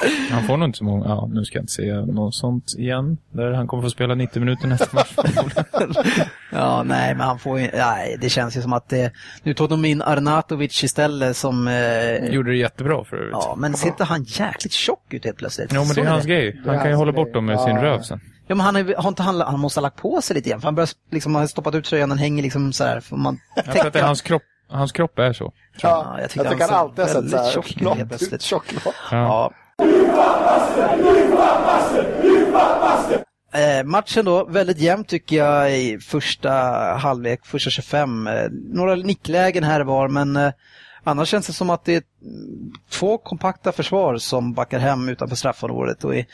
Han får nog inte så många, ja nu ska jag inte säga något sånt igen. Där han kommer få spela 90 minuter nästa match. ja, nej, men han får ju, nej, det känns ju som att det, nu tog de in Arnatovic istället som, eh, Gjorde det jättebra för övrigt. ja, men ser inte han jäkligt tjock ut helt plötsligt? Jo men det är hans grej. Han kan ju hålla bort dem med sin röv sen. Ja, men han, är, har inte han, han måste ha lagt på sig lite igen, för han börjar liksom, har stoppat ut tröjan, den hänger liksom så här. För man Jag tror att det är hans kropp, hans kropp är så. Ja, jag jag tycker han han alltid har sett så här tjock ut helt plötsligt. Ja. Eh, matchen då, väldigt jämn tycker jag i första halvlek, första 25. Eh, några nicklägen här var, men eh, annars känns det som att det är mm, två kompakta försvar som backar hem utanför straffområdet och är,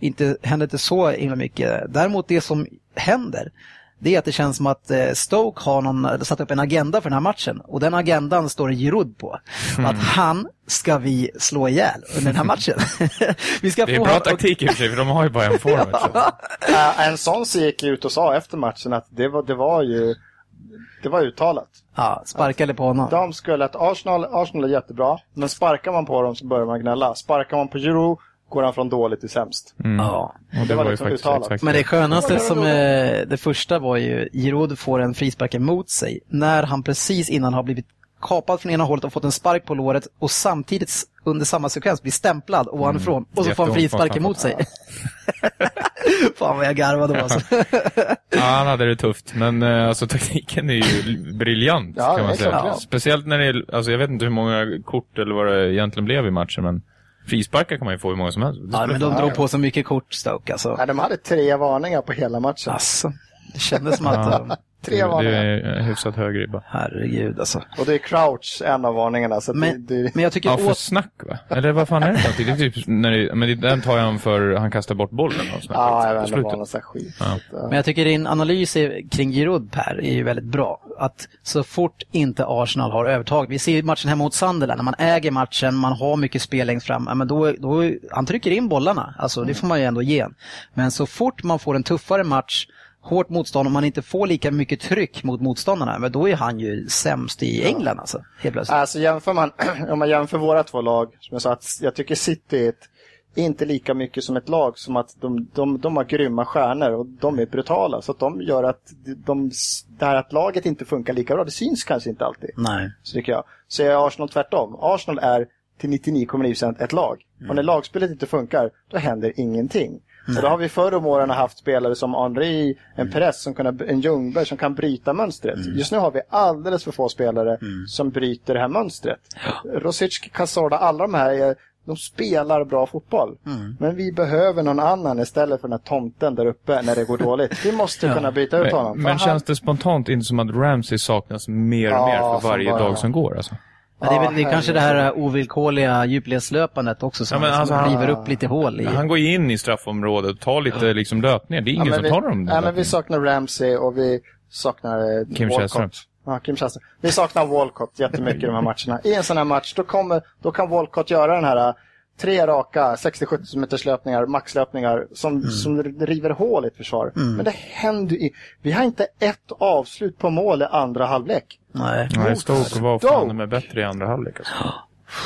inte, händer inte så himla mycket. Däremot det som händer, det är att det känns som att eh, Stoke har någon, satt upp en agenda för den här matchen och den agendan står det Giroud på. Att han ska vi slå ihjäl under den här matchen. vi ska Det är få bra taktik i och för sig, för de har ju bara en forward. så. Äh, en sån så gick ut och sa efter matchen att det var, det var ju det var uttalat. Ja, sparkade på honom. De skulle att Arsenal, Arsenal är jättebra, men sparkar man på dem så börjar man gnälla. Sparkar man på Giroud går han från dåligt till sämst. Mm. Ja. Och det var ju liksom faktiskt uttalat. exakt Men det skönaste som eh, det första var ju Giroud får en frispark emot sig när han precis innan har blivit kapad från ena hållet och fått en spark på låret och samtidigt under samma sekvens blir stämplad ovanifrån och så får han frispark emot sig. Fan vad jag garvade då alltså. Ja, han hade det tufft, men eh, alltså, taktiken är ju briljant Ja, kan man säga. klart, ja. Speciellt när det är, alltså jag vet inte hur många kort eller vad det egentligen blev i matchen, men frisparkar kan man ju få hur många som helst. Ja, men de drog på så mycket kort Stoke alltså. Nej, de hade tre varningar på hela matchen. Alltså, det kändes som att, eh, Tre det, det varningar. är hyfsat hög ribba. herregud alltså. Och det är Crouch, en av varningarna. Så Men, det, det, men jag tycker Ja, för åt... snack va? Eller vad fan är det för? Det är typ när det, men det- den tar jag för han kastar bort bollen och ja, jag vet inte skit. Ja. Ja. Men jag tycker din analys är- kring Giroud, Per, är ju väldigt bra. Att så fort inte Arsenal har övertag, vi ser ju matchen hemma mot Sunderland, när man äger matchen, man har mycket spel längst fram, ja, men då, då, han trycker in bollarna, alltså det får man ju ändå ge en. Men så fort man får en tuffare match, hårt motstånd och man inte får lika mycket tryck mot motståndarna, men då är han ju sämst i England alltså, helt plötsligt. Alltså jämför man, om man jämför våra två lag, som jag sa, att jag tycker City är ett, inte lika mycket som ett lag som att de, de, de har grymma stjärnor och de är brutala. Så att de gör att de, det här att laget inte funkar lika bra, det syns kanske inte alltid. Nej. Så tycker jag. Så är Arsenal tvärtom. Arsenal är till 99,9% ett lag. Och när lagspelet inte funkar, då händer ingenting. Och då har vi förr om åren haft spelare som Henri, en Perez, som kan, en Ljungberg som kan bryta mönstret. Just nu har vi alldeles för få spelare som bryter det här mönstret. Rosic, Cazorla, alla de här är, de spelar bra fotboll. Men vi behöver någon annan istället för den här tomten där uppe när det går dåligt. Vi måste kunna byta ut honom. Men, men han- känns det spontant inte som att Ramsey saknas mer och Ja, mer för varje bara- dag som går? Alltså? Ja, det är, väl, det är Ja, kanske det här ovillkorliga djupledslöpandet också som, Ja, men alltså, som han- river upp lite hål i. Han går ju in i straffområdet och tar lite liksom, löpningar. Det är ingen men som vi, tar dem. Nej, men vi saknar Ramsey och vi saknar eh, Kim. Källström. Ja, Kim Källström. Vi saknar Walcott jättemycket i de här matcherna. I en sån här match, då, kommer, då kan Walcott göra den här tre raka 60-70 meters löpningar, maxlöpningar som, Mm. som river hål i ett försvar. Men det händer ju. Vi har inte ett avslut på mål i andra halvlek. Nej. Nej, Stoke var fan med bättre i andra halvlek. Alltså.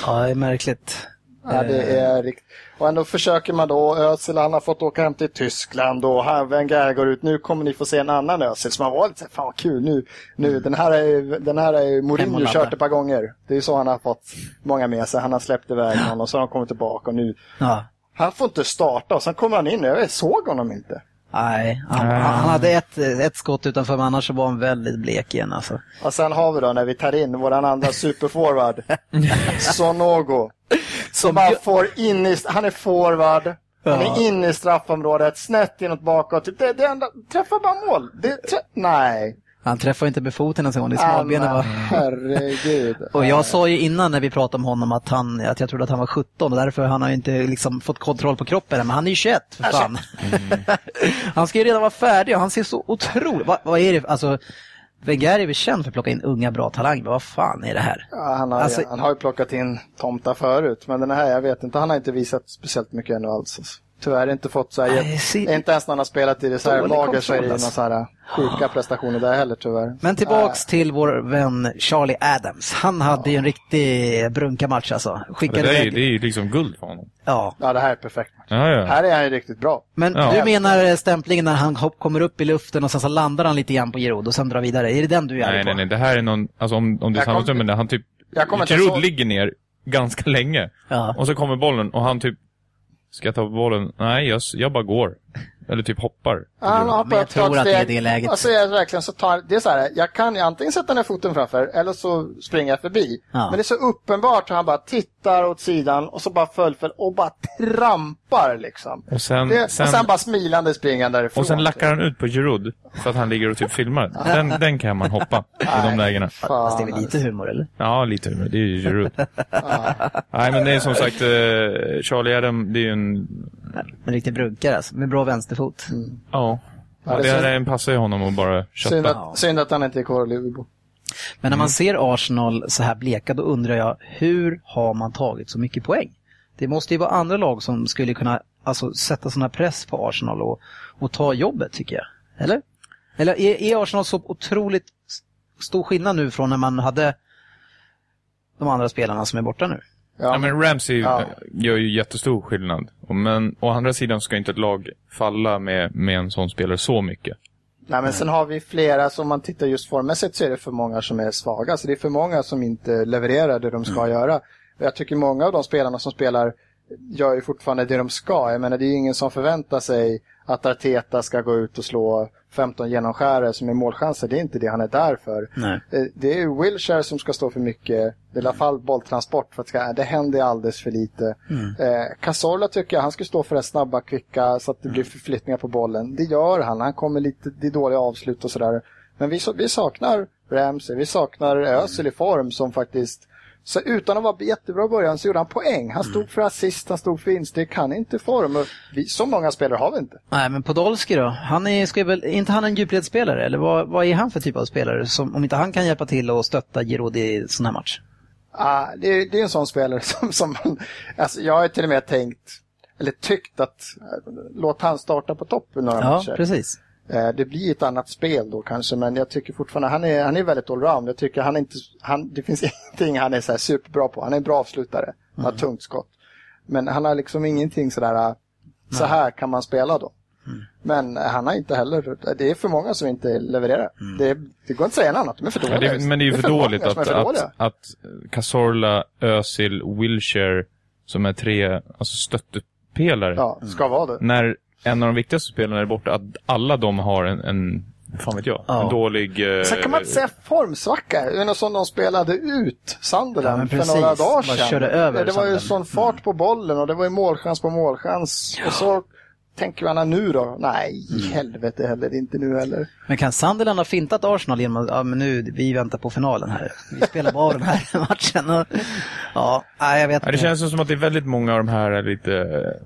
Ja, det är märkligt. Ja, det är rikt... Och ändå försöker man då, Özil han har fått åka hem till Tyskland och Wenger går ut, nu kommer ni få se en annan Özil. Så man var lite fan vad kul, nu, nu den här är ju, den här är Mourinho kört ett par gånger. Det är ju så han har fått många med sig, han har släppt iväg någon och så har han kommit tillbaka och nu, Ja. han får inte starta och sen kommer han in, jag såg honom inte. Nej, han, han han hade ett, ett skott utanför men annars så var han väldigt blek igen alltså. Och sen har vi då när vi tar in våran andra superforward, Sonogo. Som bara får in i, han är forward, han är inne i straffområdet, snett inåt bakåt. Det, det enda, träffar bara mål. Det, trä, nej. Han träffade inte med foten ens en gång, det Ah, smalbenen var... Herregud. Och jag sa ju innan när vi pratade om honom att, han, att jag trodde att han var 17 och därför han har ju inte liksom fått kontroll på kroppen men han är ju 21 för fan. han ska ju redan vara färdig och han ser så otroligt... Vad, vad är det? Alltså, Wenger är väl känd för att plocka in unga bra talanger, men vad fan är det här? Ja, han, har, Alltså- han har ju plockat in tomtar förut, men den här, jag vet inte, han har inte visat speciellt mycket ännu alls. Alltså. Tyvärr inte fått så här, Nej, se- inte ens när han har spelat i Dålig reservlaget så är det kontroll, några alltså. så här sjuka prestationer där heller tyvärr. Men tillbaks till vår vän Charlie Adams. Han hade ju en riktig brunka-match alltså. Det, Skickade där är, det är ju liksom guld för honom. Ja. Ja, det här är perfekt. Ja, ja. Här är han ju riktigt bra. Men Ja. du menar stämplingen när han hopp, kommer upp i luften och sen så landar han lite grann på Giroud och sen drar vidare? Är det den du är Nej, på? nej, nej. Det här är någon, alltså om, om det är samma kom- stund, men han typ, Giroud så- ligger ner ganska länge. Ja. Och så kommer bollen och han typ, ska jag ta bollen? Nej, jag, jag bara går. Eller typ hoppar. Ja, Han hoppar Men jag tror att det är det läget. Och så är det verkligen så tar, det är så här, jag kan ju antingen sätta ner foten framför eller så springer jag förbi. Ja. Men det är så uppenbart att han bara tittar åt sidan och så bara fullföljer och bara trampar liksom. Och sen, Det, sen, och sen bara smilande springer han därifrån. och sen lackar han ut på Giroud för att han ligger och typ filmar. Den, den kan man hoppa i de lägena. Fast det är väl lite humor, eller? Ja, lite humor. Det är ju Giroud. Nej, men det är som sagt, eh, Charlie Adam, det är ju en... En riktig brunkare alltså, med bra vänsterfot. Ja. Ja, Ja, det det passar ju honom att bara Synd kötta. att, synd att han inte är kvar i Liverpool. Men när man ser Arsenal så här bleka, då undrar jag, hur har man tagit så mycket poäng? Det måste ju vara andra lag som skulle kunna alltså, sätta sån här press på Arsenal och, och ta jobbet, tycker jag. Eller? Eller är, är Arsenal så otroligt stor skillnad nu från när man hade de andra spelarna som är borta nu? Ja, men Ramsey Ja. eh, gör ju jättestor skillnad. Men å andra sidan ska inte ett lag falla med, med en sån spelare så mycket. Nej, men sen har vi flera, som man tittar just formmässigt så är det för många som är svaga. Så det är för många som inte levererar det de ska göra. Och jag tycker många av de spelarna som spelar gör ju fortfarande det de ska. Jag menar, det är ju ingen som förväntar sig att Arteta ska gå ut och slå 15 genomskärare som är målchanser. Det är inte det han är där för. Nej. Eh, Det är Wilshire som ska stå för mycket, i alla fall bolltransport, för att det händer alldeles för lite. Eh, Cazorla tycker jag, han ska stå för det snabba, kvicka, så att det blir förflyttningar på bollen. Det gör han, han kommer lite, det är dåliga avslut och sådär. Men vi, vi saknar Ramsey, vi saknar Özil i form som faktiskt, så utan att vara jättebra i början så gjorde han poäng. Han stod för assist, han stod för insteg, kan inte form. Och Vi, så många spelare har vi inte. Nej, men Podolski då? Han är, ska väl, är inte han en djupledsspelare? Eller vad, vad är han för typ av spelare? Som, om inte han kan hjälpa till och stötta Giroud i sån här match? Ah, det, är- det är en sån spelare som, som man, alltså jag har till och med tänkt, eller tyckt att eh, låt han starta på topp i några Ja, matcher. precis. Eh, det blir ett annat spel då kanske, men jag tycker fortfarande han är, han är väldigt allround. Jag tycker han är inte, han, det finns ingenting han är så superbra på. Han är en bra avslutare, han har tungt skott. Men han har liksom ingenting sådär, eh, så här kan man spela då. Men han har inte heller, det är för många som inte levererar. Det, det går inte att säga något annat, de är för Ja, dåliga. det, men det är ju för, dåligt att, för att, att, att Cazorla, Özil, Wilshire, som är tre alltså stöttepelare, Ja, ska vara det. när en av de viktigaste spelarna är borta, att alla de har en, en fan vet jag, Ja. en dålig... eh, Sen kan man inte säga formsvacka. Det var som de spelade ut Sunderland Ja, för precis. några dagar sedan. körde över det var ju sån fart på bollen och det var ju målchans på målchans. Och så tänker man nu då? Nej, Mm. helvete heller, inte nu heller. Men kan Sunderland ha fintat Arsenal genom att, ja men nu, vi väntar på finalen här. Vi spelar bara av den här matchen. Och, ja, jag vet Ja, det inte. känns som att det är väldigt många av de här lite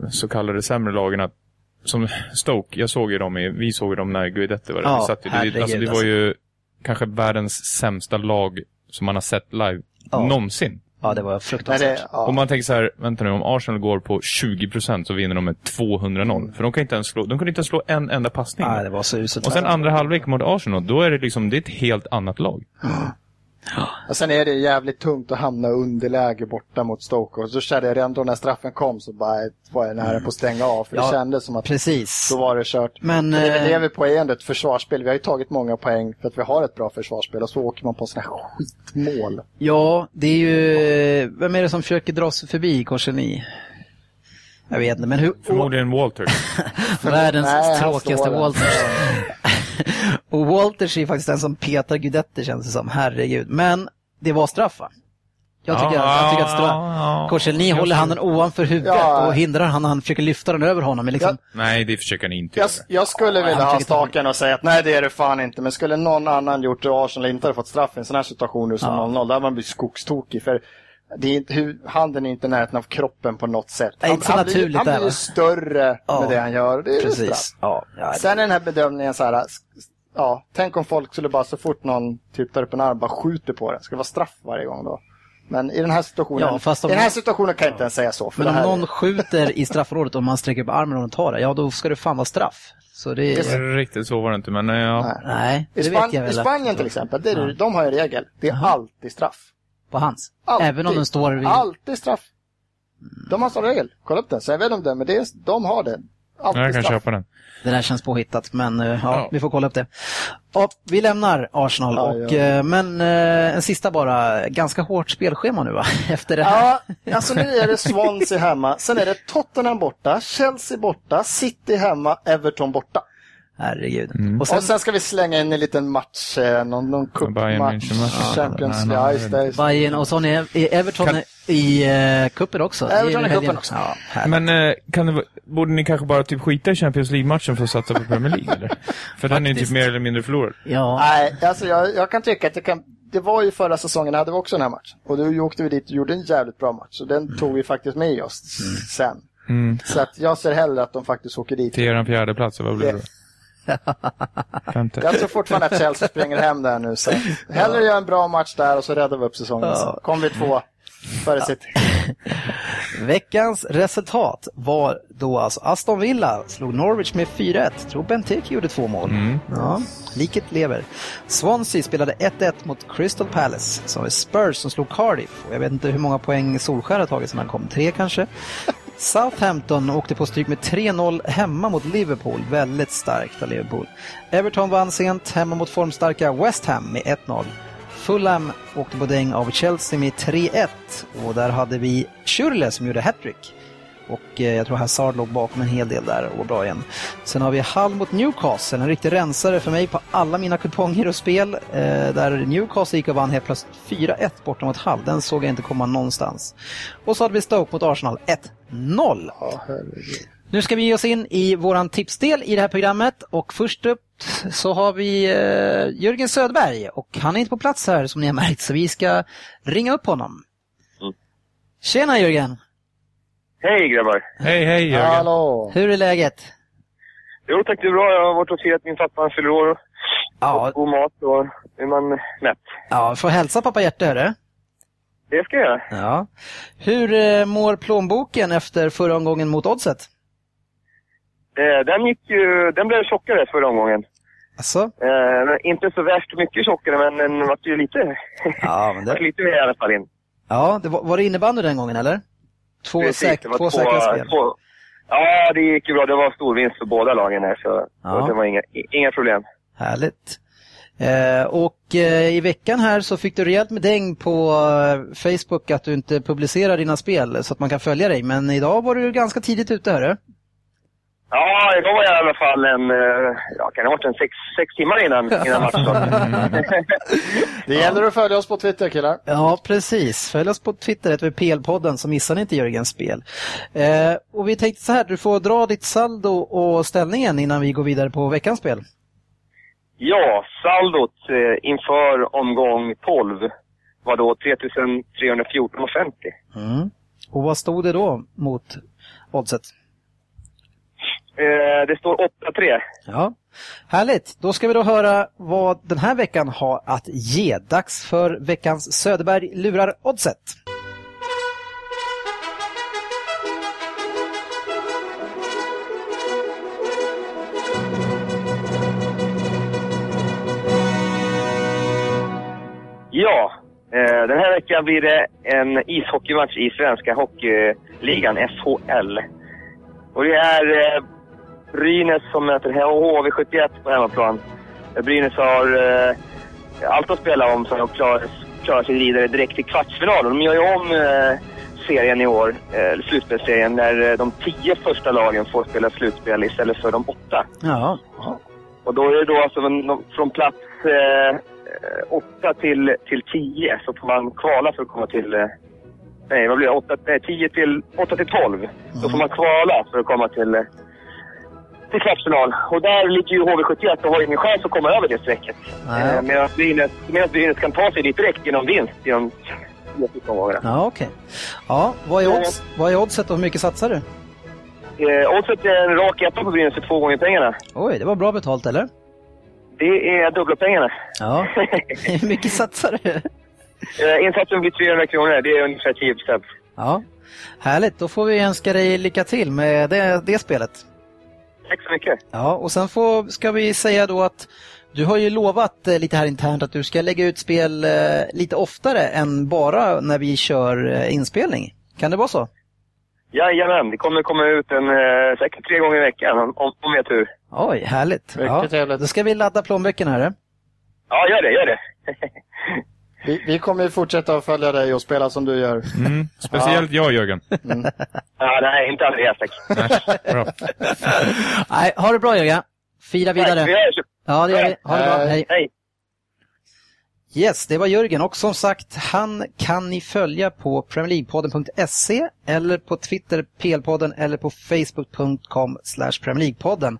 eh, så kallade sämre lagen att, som Stoke, jag såg ju dem i, vi såg ju dem när Guidetti var där. Ja, vi satt ju, det, alltså, det var alltså. ju kanske världens sämsta lag som man har sett live Ja. någonsin. Ja, det var Nej, fruktansvärt. det, ja. Om man tänker så här, vänta nu, om Arsenal går på 20% så vinner de med 200-0. För de kan inte ens slå, de kunde inte ens slå en enda passning. Nej, det var så uselt. Och sen andra halvlek mot Arsenal, då är det liksom, det är ett helt annat lag. Och sen är det jävligt tungt att hamna underläge borta mot Stoke. Och så kände jag redan då när straffen kom så bara var jag nära på att stänga av. För Ja, det kändes som att Precis. då var det kört. Men, det är väl eh, det vi på är ändå ett försvarsspel. Vi har ju tagit många poäng för att vi har ett bra försvarsspel och så åker man på sådana här skitmål. Ja, det är ju... Vem är det som försöker dra sig förbi Korseni? Jag vet inte, men hur... Förmodligen Walter. Världens Nej, tråkigaste. Walters. och Walters är faktiskt den som petar Guidetti känns det som, herregud. Men det var straff va? Jag tycker, Ja, jag tycker att straff... ja, Korselny jag håller tror- handen ovanför huvudet Ja. och hindrar han, han försöker lyfta den över honom. Men liksom, Nej, det försöker ni inte Jag, jag skulle vilja han ha staken och säga att nej det är det fan inte. Men skulle någon annan gjort det och Arsenal inte hade fått straff i en sån här situation nu som Ja. 0-0, då hade man blivit skogstokig. För det är inte, hur, handen är inte i närheten av kroppen på något sätt. Nej, inte så han, naturligt blir, han blir större Ja. med det han gör. Det är ju straff. precis. Ja, ja, Sen är den här bedömningen så här, ja, tänk om folk skulle bara så fort någon typ tar upp en arm bara skjuter på den. Ska det vara straff varje gång då? Men i den här situationen, Ja, fast om- i den här situationen kan jag inte ens säga så. För Men det om någon skjuter i straffområdet och man sträcker upp armen och tar det, ja då ska det fan vara straff. Så det Just är... Riktigt så var det inte, men ja. Nej. Nej, I, Span- vet jag I Spanien till exempel, det är, de har ju en regel. Det är alltid straff. På hans. Alltid. Även om den står vid... Alltid straff. De har sån regel. Kolla upp den, så jag vet om det, men det är, de har det. Alltid Jag kan straff. köpa den. Det där känns påhittat, men eh, ja, Ja. vi får kolla upp det. Och vi lämnar Arsenal, Ja, och, ja. eh, men eh, en sista bara. Ganska hårt spelschema nu va? Efter det här. Ja, alltså nu är det Swansea hemma, sen är det Tottenham borta, Chelsea borta, City hemma, Everton borta. Herregud. Mm. Och sen, Och sen ska vi slänga in en liten match, eh, någon, någon cupmatch. Champions League. Ja, just det. Bayern och så har ni är Everton Kan- i uh, kuppen också. Everton i cupen också. Ja. Men eh, kan det, borde ni kanske bara typ skita i Champions League-matchen för att satsa på Premier League eller? För den är ju typ mer eller mindre förlorad. ja. Nej, alltså jag, jag kan tycka att det kan... Det var ju förra säsongen hade vi också den här matchen. Och då åkte vi dit och gjorde en jävligt bra match. Så den tog vi faktiskt med oss sen. Mm. Så att jag ser hellre att de faktiskt åker dit. Till er fjärde plats, vad blir det? Femte? Jag tror fortfarande att Chelsea springer hem där nu. Så hellre göra en bra match där och så räddar vi upp säsongen. Ja. Kommer vi två före City. Veckans resultat var då alltså Aston Villa slog Norwich med 4-1. Tror Benteke gjorde två mål. Mm. Ja, liket lever. Swansea spelade 1-1 mot Crystal Palace. Så har vi Spurs som slog Cardiff. Och jag vet inte hur många poäng Solskär har tagit sedan han kom. Tre kanske? Southampton åkte på stryk med 3-0 hemma mot Liverpool. Väldigt starkt av Liverpool. Everton vann sent hemma mot formstarka West Ham med 1-0. Fulham åkte på däng av Chelsea med 3-1 och där hade vi Schürrle som gjorde hattrick. Och eh, jag tror Hazard låg bakom en hel del där och var bra igen. Sen har vi Hull mot Newcastle, en riktig rensare för mig på alla mina kuponger och spel. Eh, där Newcastle gick och vann helt plötsligt 4-1 borta mot Hull. Den såg jag inte komma någonstans. Och så hade vi Stoke mot Arsenal 1-0. Ja, herregud. Nu ska vi ge oss in i våran tipsdel i det här programmet och först upp så har vi eh, Jörgen Söderberg och han är inte på plats här som ni har märkt så vi ska ringa upp honom. Mm. Tjena Jörgen! Hej grabbar! Hej, hej Jörgen. Hallå! Hur är läget? Jo tack, det är bra. Jag har varit och firat min pappa, han fyller år. Ja, Och god mat och är man mätt. ja får hälsa pappa Hjärte hörru. Det ska jag göra. Ja. Hur eh, mår plånboken efter förra omgången mot Oddset? Eh, den gick ju, den blev tjockare förra omgången. Alltså? Eh, men inte så värst mycket tjockare, men den var ju lite, Ja, men det, lite mer i alla fall in. ja det var, var det innebandy den gången eller? Två, Precis, säk, var två säkra spel. två- Ja, det gick ju bra. Det var stor vinst för båda lagen här, så Ja. så det var inga, inga problem. Härligt. Eh, och eh, i veckan här så fick du rejält med däng på eh, Facebook att du inte publicerar dina spel så att man kan följa dig. Men idag var du ganska tidigt ute hörru. Ja, idag var jag i alla fall en, eh, ja, kan det ha varit en sex, sex timmar innan, innan matchen. Det gäller att följa oss på Twitter killar. Ja, precis. Följ oss på Twitter, heter vi PL-podden, så missar ni inte Jörgens spel. Eh, och vi tänkte så här, du får dra ditt saldo och ställningen innan vi går vidare på veckans spel. Ja, saldot eh, inför omgång 12 var då 3314,50. Mm. Och vad stod det då mot oddset? Eh, det står 8-3. Ja, härligt. Då ska vi då höra vad den här veckan har att ge. Dags för veckans Söderberg lurar oddset. Ja, eh, den här veckan blir det en ishockeymatch i Svenska Hockeyligan, SHL. Och det är eh, Brynäs som möter HV71 på hemmaplan. Brynäs har eh, allt att spela om för att klara, klara sig vidare direkt till kvartsfinalen. De gör ju om eh, serien i år, eh, slutspelsserien, där eh, de tio första lagen får spela slutspel istället för de åtta. Ja, Och då är det då alltså från- plats eh, 8 till, till 10 så får man kvala för att komma till... Eh, nej, vad blir det? 8, nej, 10 till, 8 till 12. Då får man kvala för att komma till, eh, till kvartsfinal. Och där ligger ju HV71 och har ingen chans att komma över det strecket. Eh, medan Brynäs, kan ta sig dit direkt genom vinst genom ja okej. Ja, vad är, odds, vad är oddset och hur mycket satsar du? Eh, oddset är en rak etta på Brynäs för två gånger pengarna. Oj, det var bra betalt eller? Det är dubbla pengarna. Ja. hur mycket satsar du? eh, insatsen blir 300 kronor. Det är ungefär 10 procent. Ja, härligt. Då får vi önska dig lycka till med det, det spelet. Tack så mycket. Ja, och sen får, ska vi säga då att du har ju lovat eh, lite här internt att du ska lägga ut spel eh, lite oftare än bara när vi kör eh, inspelning. Kan det vara så? Jajamän, det kommer komma ut en, eh, säkert tre gånger i veckan om, om jag har tur. Oj, härligt. Mycket trevligt. Då ska vi ladda plånböckerna här. Ja, gör det, gör det. Vi, vi kommer ju fortsätta att följa dig och spela som du gör. Mm. Speciellt jag, Jörgen. ja, nej, inte Andreas tack. Bra. Nej, ha det bra Jörgen. Fira vidare. Ja, det gör vi. Ha det bra. Hej. Hej. Hej. Yes, det var Jörgen och som sagt, han kan ni följa på premierleaguepodden.se eller på Twitter PL-podden eller på facebook.com slash premierleaguepodden.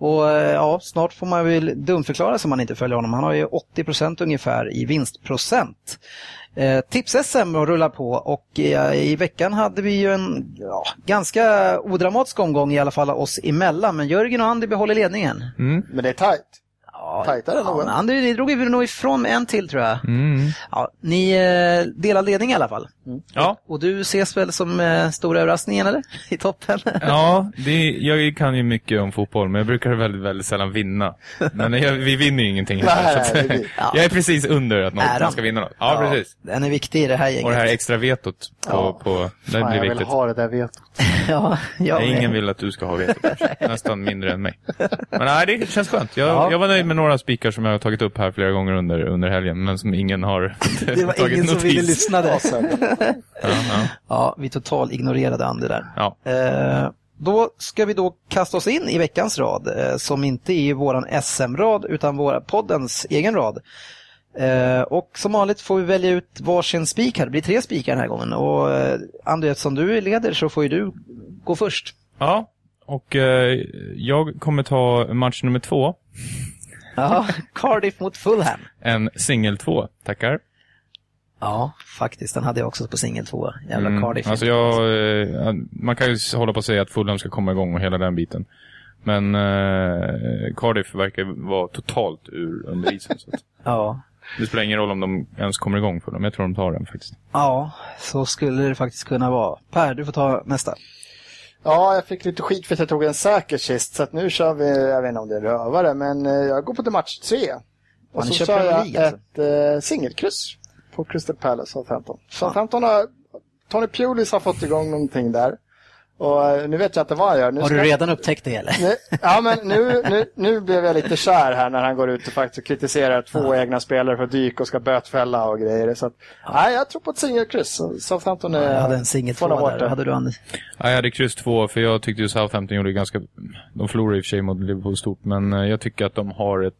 Och eh, ja, snart får man väl dumförklara sig om man inte följer honom. Han har ju 80% ungefär i vinstprocent. Eh, Tips-SM rullar på och eh, i veckan hade vi ju en ja, ganska odramatisk omgång i alla fall oss emellan. Men Jörgen och Andy behåller ledningen. Mm. Men det är tajt. Ja, Tajtare ja? Andy ni drog nog ifrån med en till tror jag. Mm. Ja, ni eh, delar ledning i alla fall. Ja, Och du ses väl som eh, stora överraskningen eller? I toppen? ja det, jag kan ju mycket om fotboll, men jag brukar väldigt, väldigt sällan vinna. Men jag, vi vinner ju ingenting. Nej, här, så att, blir- Jag är precis under att någon Äran. ska vinna något. Ja, precis. Den är viktig i det här gänget. Och det här extra vetot på, Ja. på det Fan, blir jag vill viktigt. ha det där vetot. ja, jag Nej, ingen vill att du ska ha veto. kanske. Nästan mindre än mig. Men nej, det känns skönt. Jag, Ja. jag var nöjd med några spikar som jag har tagit upp här flera gånger under, under helgen, men som ingen har Det var tagit ingen som notis. ville lyssna där. Ja, ja, Ja, vi total ignorerade Andy där. ja. Eh, då ska vi då kasta oss in i veckans rad, eh, som inte är våran SM-rad utan våra poddens egen rad. Eh, och som vanligt får vi välja ut varsin spik här. Det blir tre spikar den här gången. Och eh, Andy, eftersom du leder så får ju du gå först. ja. Och eh, jag kommer ta match nummer två. Ja, Cardiff mot Fulham. En singel två, tackar. Ja, faktiskt. Den hade jag också på singel två. Jävla Mm, Cardiff. Alltså jag, eh, man kan ju hålla på och säga att Fulham ska komma igång och hela den biten. Men eh, Cardiff verkar vara totalt ur under isen. Så att Ja. det spelar ingen roll om de ens kommer igång för dem. Jag tror de tar den faktiskt. ja, så skulle det faktiskt kunna vara. Per, du får ta nästa. Ja, jag fick lite skit för att jag tog en säker sist, så att nu kör vi, jag vet inte om det är rövare, men eh, jag går på till match tre. Och så kör jag alltså? ett eh, singelkryss på Crystal Palace Southampton. Southampton har, Tony Pulis har fått igång någonting där. Och eh, nu vet jag inte vad han gör. Nu Har du ska- redan upptäckt det eller? Nu, ja, men nu, nu, nu blev jag lite kär här när han går ut och faktiskt kritiserar två egna spelare för dyk och ska bötfälla och grejer. Så att, nej, jag tror på ett singelkryss. Southampton är... Jag hade en singel två där. det. Hade du Andy? Ja, jag hade kryss två för jag tyckte ju Southampton gjorde ganska... De förlorade i och för sig mot Liverpool stort, men eh, jag tycker att de har ett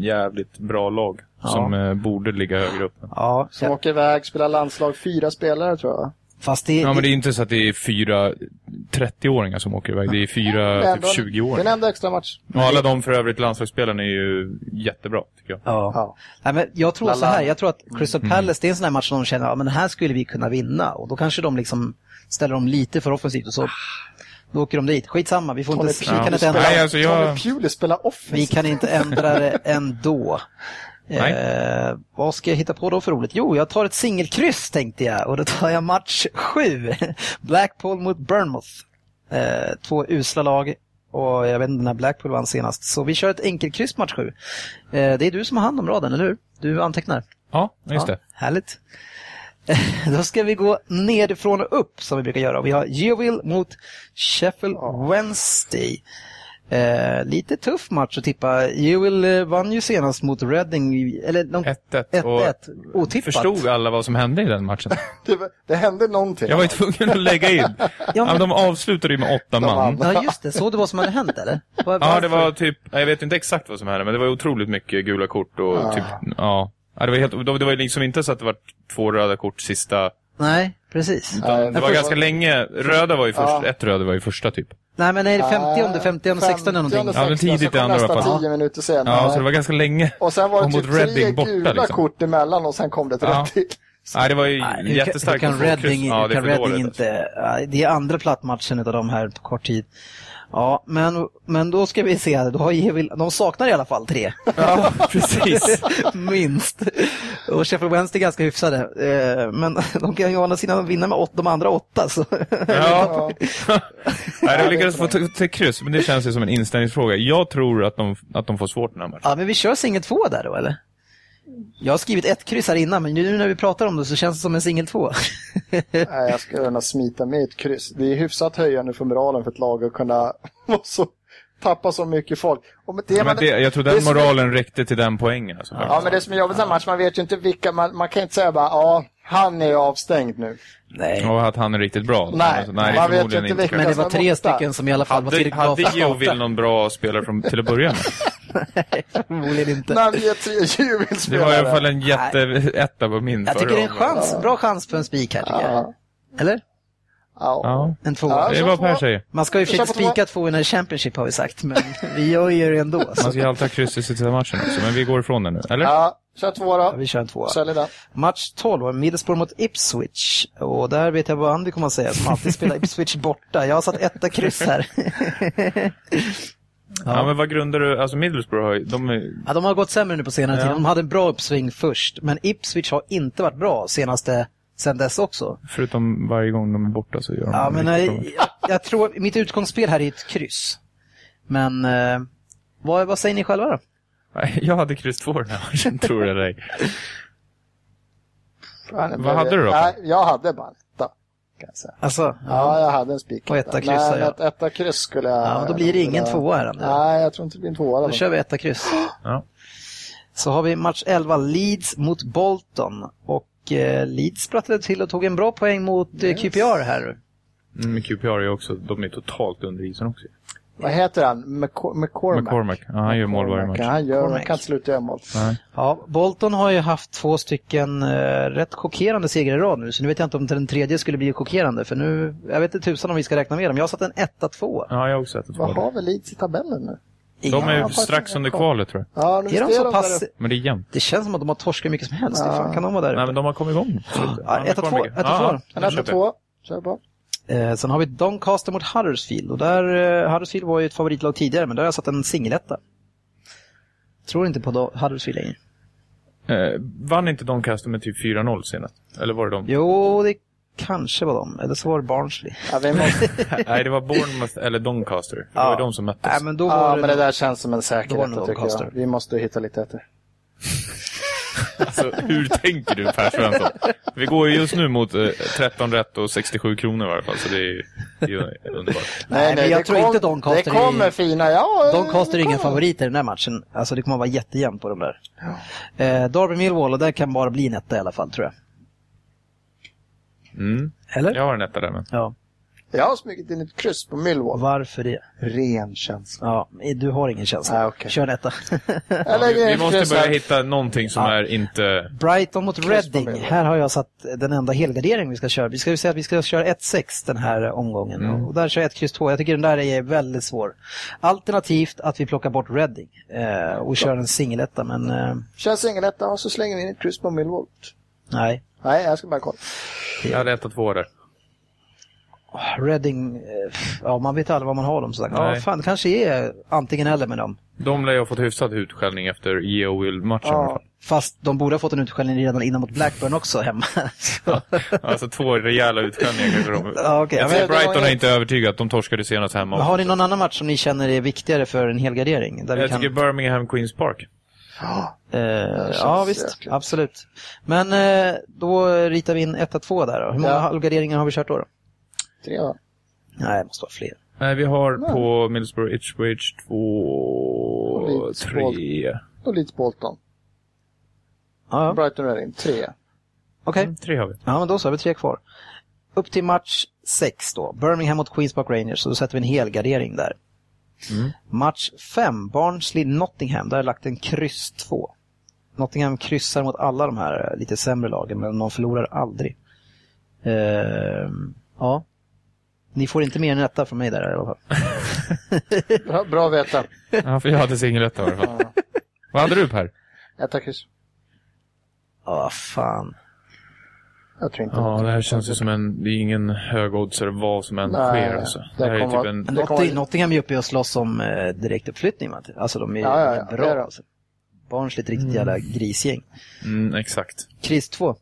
jävligt bra lag. Som eh, borde ligga högre upp. Ja, Som åker iväg, spelar landslag, fyra spelare tror jag. Fast det, Ja, men det är inte så att det är fyra 30-åringar som åker iväg. Det är fyra typ ändå- 20-åringar. Det är en enda extra match. Och alla de för övrigt landslagsspelarna är ju jättebra, tycker jag. Ja. Ja. Nej, men jag tror så Lala. här, jag tror att Crystal Palace, det är en sån här match som de känner, ja men den här skulle vi kunna vinna. Och då kanske de liksom ställer dem lite för offensivt och så då åker de dit. Skitsamma, vi får Tony inte, vi kan inte ändra, Nej, alltså jag- Tony spelar offensivt. vi kan inte ändra det ändå. Eh, vad ska jag hitta på då för roligt? Jo, jag tar ett singelkryss tänkte jag och då tar jag match sju. Blackpool mot Bournemouth. Eh, två usla lag och jag vet inte när Blackpool vann senast. Så vi kör ett enkelkryss match sju. Eh, det är du som har hand om raden, eller hur? Du antecknar. Ja, just Ja, det. Härligt. Då ska vi gå nedifrån och upp som vi brukar göra. Vi har Geoville mot Sheffield Wednesday. Eh, lite tuff match att tippa. Geoville eh, vann ju senast mot Reading, eller de- 1-1. 1-1. Otippat. Förstod alla vad som hände i den matchen? Det, det hände någonting. Jag var ju tvungen att lägga in. Ja, men de avslutade ju med åtta man. vann. Ja, just det. Såg du vad som hade hänt eller? Var, Ja, varför? det var typ, jag vet inte exakt vad som hände, men det var otroligt mycket gula kort och typ, ja. Ja, det var helt, det var liksom inte så att det var två röda kort sista, Nej, precis. Nej, det var ganska länge, röda var ju först, Ja. ett röda var ju första typ. Nej, men är det 50, 50, 60 någonting? Ja, men 60, tidigt i andra i alla fall. tio minuter senare. Ja, så det var ganska länge. Och sen var det typ tre Reading borta, gula liksom. kort emellan och sen kom det ett Ja. rött till. Nej, det var ju Nej, hur kan- jättestarkt. hur kan få kryss. Reading, Ja, hur det är kan dåligt. inte... Det är andra plattmatchen av de här på kort tid. Ja, men, men då ska vi se. Då har Gevill, de saknar i alla fall tre. Ja, precis. Minst. Och Sheffield Wednesday är ganska hyfsade. Eh, Men de kan ju å andra sidan vinna med åt, de andra åtta. Så. Ja. Nej, de lyckades få till kryss, men det känns ju som en inställningsfråga. Jag tror att de, att de får svårt den här matchen. Ja, men vi kör singel två där då, eller? Jag har skrivit ett kryss här innan, men nu när vi pratar om det så känns det som en singel två. Nej, jag ska gärna smita med ett kryss. Det är hyfsat höjande för moralen för ett lag att kunna så, tappa så mycket folk. Och det, Ja, men det, jag tror det den som är- moralen räckte till den poängen. Alltså, Ja, men det som är jobbigt med match, man vet ju inte vilka, man, man kan inte säga bara, ja, han är avstängd nu. Nej. Och att han är riktigt bra. Nej, alltså, nej det man vet ju inte vilka- Men det var tre stycken som i alla fall var Hade, tillräckligt bra hade för att starta. någon bra spelare från, till att börja med? Förmodligen inte. När vi är tre Det jubelspelare. var i alla fall en jätteetta på min Jag tycker det är en chans, bra chans för en spik här tycker jag. Ja. Eller? Ja. Ja, En tvåa. Ja. det är vad Per säger. Man ska ju försöka spika två i Championship har vi sagt, men vi gör ju det ändå. Så. Man ska ju alltid ha kryss i sista matchen också, men vi går ifrån det nu. Eller? ja, kör två Ja, då. vi kör en tvåa. Sälj den. Match 12, Middlesbrough mot Ipswich. Och där vet jag vad Andy kommer att säga, som alltid spelar Ipswich borta. Jag har satt etta kryss här. Ja. men vad grundar du, alltså Middlesbrough har de är, Ja, de har gått sämre nu på senare Ja. tid. De hade en bra uppsving först, men Ipswich har inte varit bra senaste, sen dess också. förutom varje gång de är borta så gör de Ja, men riktigt jag, jag, jag tror, mitt utgångsspel här är ett kryss. Men eh, vad, vad säger ni själva då? Nej, Jag hade kryss två den här matchen, tror ej. Fan, Vad hade du då? Nej, jag hade bara en etta. Kan jag säga. Alltså, Ja, jag hade en spik. Och etta kryssar Men jag. ett etta kryss skulle jag... Ja, då blir det ingen tvåa här. Nej, jag tror inte det blir en tvåa. Då Då kör vi etta kryss. Ja. Så har vi match 11, Leeds mot Bolton. Och eh, Leeds sprattlade till och tog en bra poäng mot eh, QPR här. Mm, Men QPR är också, de är totalt under isen också. Vad heter han? McCor- McCormack? McCormack, ja, han gör mål varje match. Han, gör, han kan inte sluta göra mål. Nej. Ja, Bolton har ju haft två stycken eh, rätt chockerande segrar i rad nu, så nu vet jag inte om den tredje skulle bli chockerande, för nu, jag vet inte tusan om vi ska räkna med dem. Jag har satt en 1-2. Ja, jag har också ätit Vad två. har vi Leeds i tabellen nu? De är Ja, strax under kvalet tror jag. Ja, nu Är de så där pass... Men det är jämnt. Det känns som att de har torskat mycket som helst. Ja. fan kan de vara där Nej, men de har kommit igång. Ja, ett och två, ett och två. En jag etta, köper. två. Kör på. Eh, sen har vi Doncaster mot Huddersfield. Och där, eh, Huddersfield var ju ett favoritlag tidigare, men där har jag satt en singeletta. Tror inte på Do- Huddersfield längre. Eh, vann inte Doncaster med typ 4-0 senast? Eller var det de? Jo, det kanske var de. Eller så var det Barnsley. Ja, vi måste... Nej, det var Bournemouth eller Doncaster. Det Ja. var de som möttes. Nej, men då ja, var men det där känns som en säker Då var det etta nog tycker Doncaster. jag. Vi måste hitta lite efter. Alltså, hur tänker du Per Svensson? Vi går ju just nu mot eh, 13 rätt och 67 kronor i alla fall, så det är, det är ju underbart. Nej, men jag det tror inte Doncaster Det kommer är- fina, ja. Doncaster är det ingen favorit i den här matchen. Alltså det kommer att vara jättejämnt på de där. Eh, Derby Millwall, och där kan bara bli en etta i alla fall tror jag. Mm. Eller? Jag har en etta där med. Ja. Jag har smugit in ett kryss på Millwall. Varför det? Ren känsla. Ja, du har ingen känsla. Ah, okej. Kör en etta. Ja, vi, vi måste börja hitta någonting som Ja. är inte... Brighton mot Reading. Här har jag satt den enda helgardering vi ska köra. Vi ska ju säga att vi ska köra 1-6 den här omgången. Mm. Och där kör jag 1 kryss 2. Jag tycker den där är väldigt svår. Alternativt att vi plockar bort Reading eh, och kör en singeletta, men eh, Kör singeletta och så slänger vi in ett kryss på Millwall. nej. Nej, jag ska bara kolla. Jag hade etta två där. Reading, eh, ja man vet aldrig vad man har dem så sagt. Ja, fan, det kanske är antingen eller med dem. De lär ju ha fått hyfsad utskällning efter Geo alla Ja. Fast de borde ha fått en utskällning redan innan mot Blackburn också hemma. Så. Alltså två rejäla utskällningar kanske de... Ja, okej. Jag Ja, tror Brighton är inte övertygat. De torskade senast hemma. Men har ni någon annan match som ni känner är viktigare för en helgardering? Där vi Jag kan... tycker Birmingham Queens Park. Eh, känns ja, visst. jäkligt. Absolut. Men eh, då ritar vi in 1-2 där då. Hur många Ja. halvgarderingar har vi kört då? då? Tre va? Nej, det måste vara fler. Nej, vi har på Middlesbrough Ipswich två, tre. Och Leeds Bolton. Ja, ja. Brighton Reading, tre. okej. Mm, Tre har vi. Ja, men då så har vi tre kvar. Upp till match 6 då. Birmingham mot Queens Park Rangers. Så då sätter vi en helgardering där. Mm. Match 5, Barnsley Nottingham. Där har jag lagt en kryss 2. Nottingham kryssar mot alla de här eh, lite sämre lagen, men de förlorar aldrig. Ehm, ja. Ni får inte mer än etta från mig där i alla fall. Bra, bra att veta. Ja, för jag hade singeletta i alla fall. Vad hade du Per? Etta kryss. Ja, fan. Jag tror inte Ja, det här känns ju som en... Det är ingen högoddsare vad som än Nej, sker alltså. det Det här är typ en... Det kommer- Notting- Nottingham är uppe och slåss om eh, direktuppflyttning. Alltså de är, Ja, ja, ja, bra. är. Alltså. Ett riktigt jävla grisgäng. Mm, exakt. Kryss 2.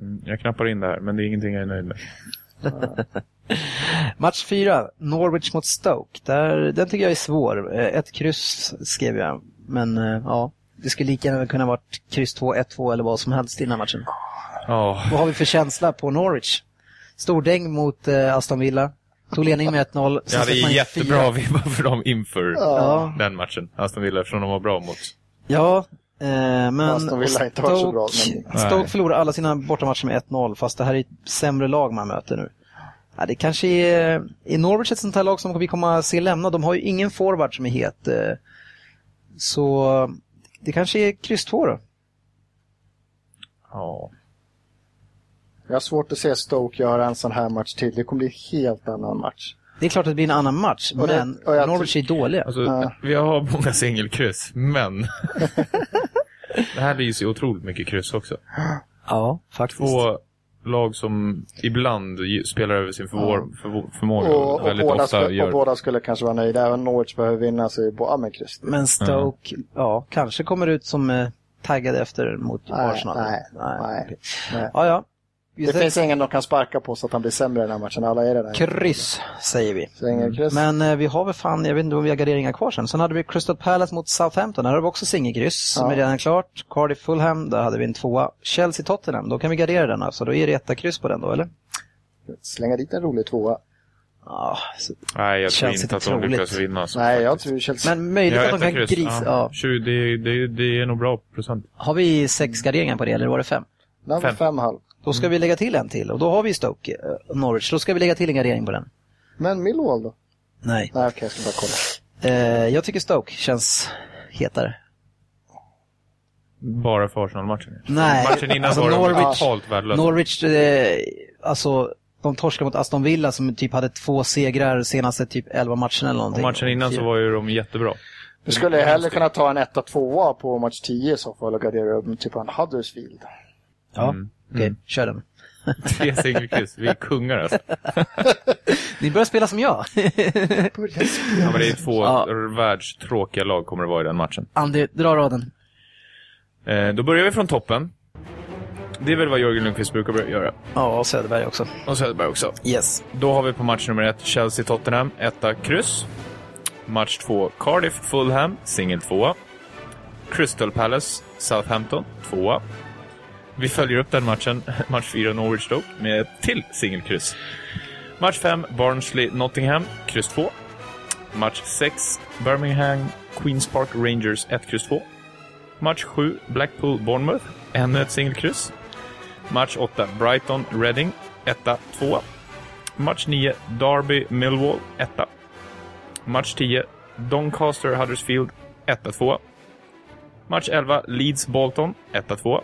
Mm, jag knappar in det här, men det är ingenting jag är nöjd med. Match 4, Norwich mot Stoke. Där, den tycker jag är svår. Eh, Ett kryss skrev jag, men eh, ja. det skulle lika gärna kunna varit kryss 2, 1-2 eller vad som helst i den här matchen. Ja, Vad har vi för känsla på Norwich? Stordäng mot eh, Aston Villa. Tog ledning med 1-0. sen jag hade släppte man in jättebra vibbar för dem inför Ja, den matchen. Aston Villa, eftersom de var bra mot... ja eh, men Aston Villa har inte varit så bra, Stoke, men- Stoke förlorar alla sina bortamatcher med 1-0 fast det här är ett sämre lag man möter nu. Ja, det kanske är, är Norwich ett sånt här lag som vi kommer att se lämna. De har ju ingen forward som är het. eh, Så det kanske är kryss 2 då. Ja. Jag har svårt att se Stoke göra en sån här match till. Det kommer bli en helt annan match. Det är klart att det blir en annan match, Och det- men och jag Norwich är dåliga. Alltså, Ja. vi har många singelkryss, men... det här blir ju otroligt mycket kryss också. Ja, faktiskt. Två lag som ibland spelar över sin förvår, förvå, förmåga Och, och, väldigt båda ofta skulle, gör... och båda skulle kanske vara nöjda. Även Norwich behöver vinna så är det ja men kryss. Men Stoke, ja, kanske kommer ut som eh, taggade efter mot Nej, Arsenal. nej, nej, okej. nej. Ja, ja. Det ser- finns ingen de kan sparka på så att han blir sämre i den här matchen. Alla är det där. Kryss, säger vi. Så ingen kryss. Men eh, vi har väl fan, jag vet inte om vi har garderingar kvar sen. Sen hade vi Crystal Palace mot Southampton, där har vi också singelkryss som Ja. är redan klart. Cardiff Fulham, där hade vi en tvåa. Chelsea Tottenham, då kan vi gardera den alltså. Då är det etta kryss på den då, eller? Slänga dit en rolig tvåa. Så, Nej, jag tror inte att de troligt. lyckas vinna. alltså, Nej, jag faktiskt. tror Chelsea... men möjligt att de kan kryss. grisa. Ja. Ja. 20, det, det, det är nog bra procent. Har vi sex garderingar på det, eller var det fem? Var fem. fem halv. Då ska vi lägga till en till och då har vi Stoke, eh, Norwich. Då ska vi lägga till en gardering på den. Men Millwall då? Nej. Nej, okej, jag ska bara kolla. Eh, jag tycker Stoke känns hetare. Bara för Arsenal-matchen. Nej, Matchen innan alltså var de Norwich- totalt värdelösa. Norwich, eh, alltså de torskade mot Aston Villa som typ hade två segrar senaste typ 11 matcherna eller Och någonting. matchen innan så var ju de jättebra. Du skulle hellre kunna ta en 1-2 på match 10 i så fall och gardera upp typ en Huddersfield. Ja, Mm. Okej, kör den. Tre singelkryss. Vi är kungar alltså. Ni börjar spela som jag. Ja, men det är två Ja. världstråkiga lag kommer det vara i den matchen. André, dra raden. Eh, då börjar vi från toppen. Det är väl vad Jörgen Lundqvist brukar göra. Ja, och Söderberg också. Och Söderberg också. Yes. Då har vi på match nummer ett Chelsea-Tottenham, etta kryss. Match två Cardiff-Fulham, singel tvåa. Crystal Palace, Southampton, tvåa. Vi följer upp den matchen, match 4 Norwich-Stoke, med ett till singelkryss. Match 5 Barnsley-Nottingham, kryss 2. Match 6 Birmingham, Queens Park Rangers, 1, kryss 2. Match 7 Blackpool-Bournemouth, ännu ett singelkryss. Match 8 Brighton-Reading, 1, 2. Match 9 Derby-Millwall, 1. Match 10 Doncaster-Huddersfield, 1, 2. Match 11 Leeds-Bolton, 1, 2.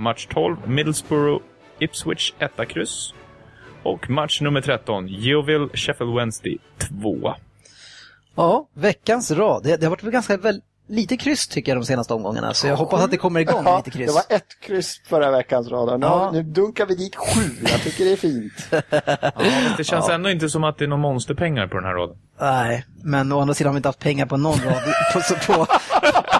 Match 12 Middlesbrough-Ipswich, 1, kryss. Och match nummer 13 Yeovil-Sheffield Wednesday, 2. Ja, veckans rad. Det, det har varit ganska väl, lite kryss tycker jag de senaste omgångarna. Så jag hoppas att det kommer igång Ja, lite kryss. det var ett kryss förra veckans radar. Nu, Ja. nu dunkar vi dit sju. Jag tycker det är fint. Det känns ändå inte som att det är några monsterpengar på den här raden. Nej, men å andra sidan har vi inte haft pengar på någon rad på, på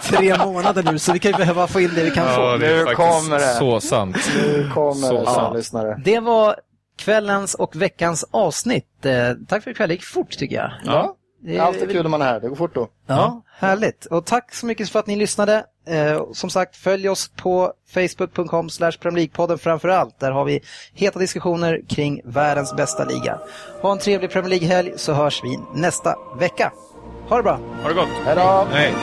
tre månader nu. Så vi kan ju behöva få in det vi kan få. det är Nu kommer det. så sant. Nu kommer Så det, sant. lyssnare. Det var kvällens och veckans avsnitt. Eh, tack för ikväll, det gick fort tycker jag. Ja. Det är- Alltid kul när man är här. Det går fort då. Ja, härligt. Och tack så mycket för att ni lyssnade. Eh, som sagt, följ oss på facebook.com slash podden framför allt. Där har vi heta diskussioner kring världens bästa liga. Ha en trevlig Premier League-helg så hörs vi nästa vecka. Ha det bra! Ha det gott. Hej då! Hej.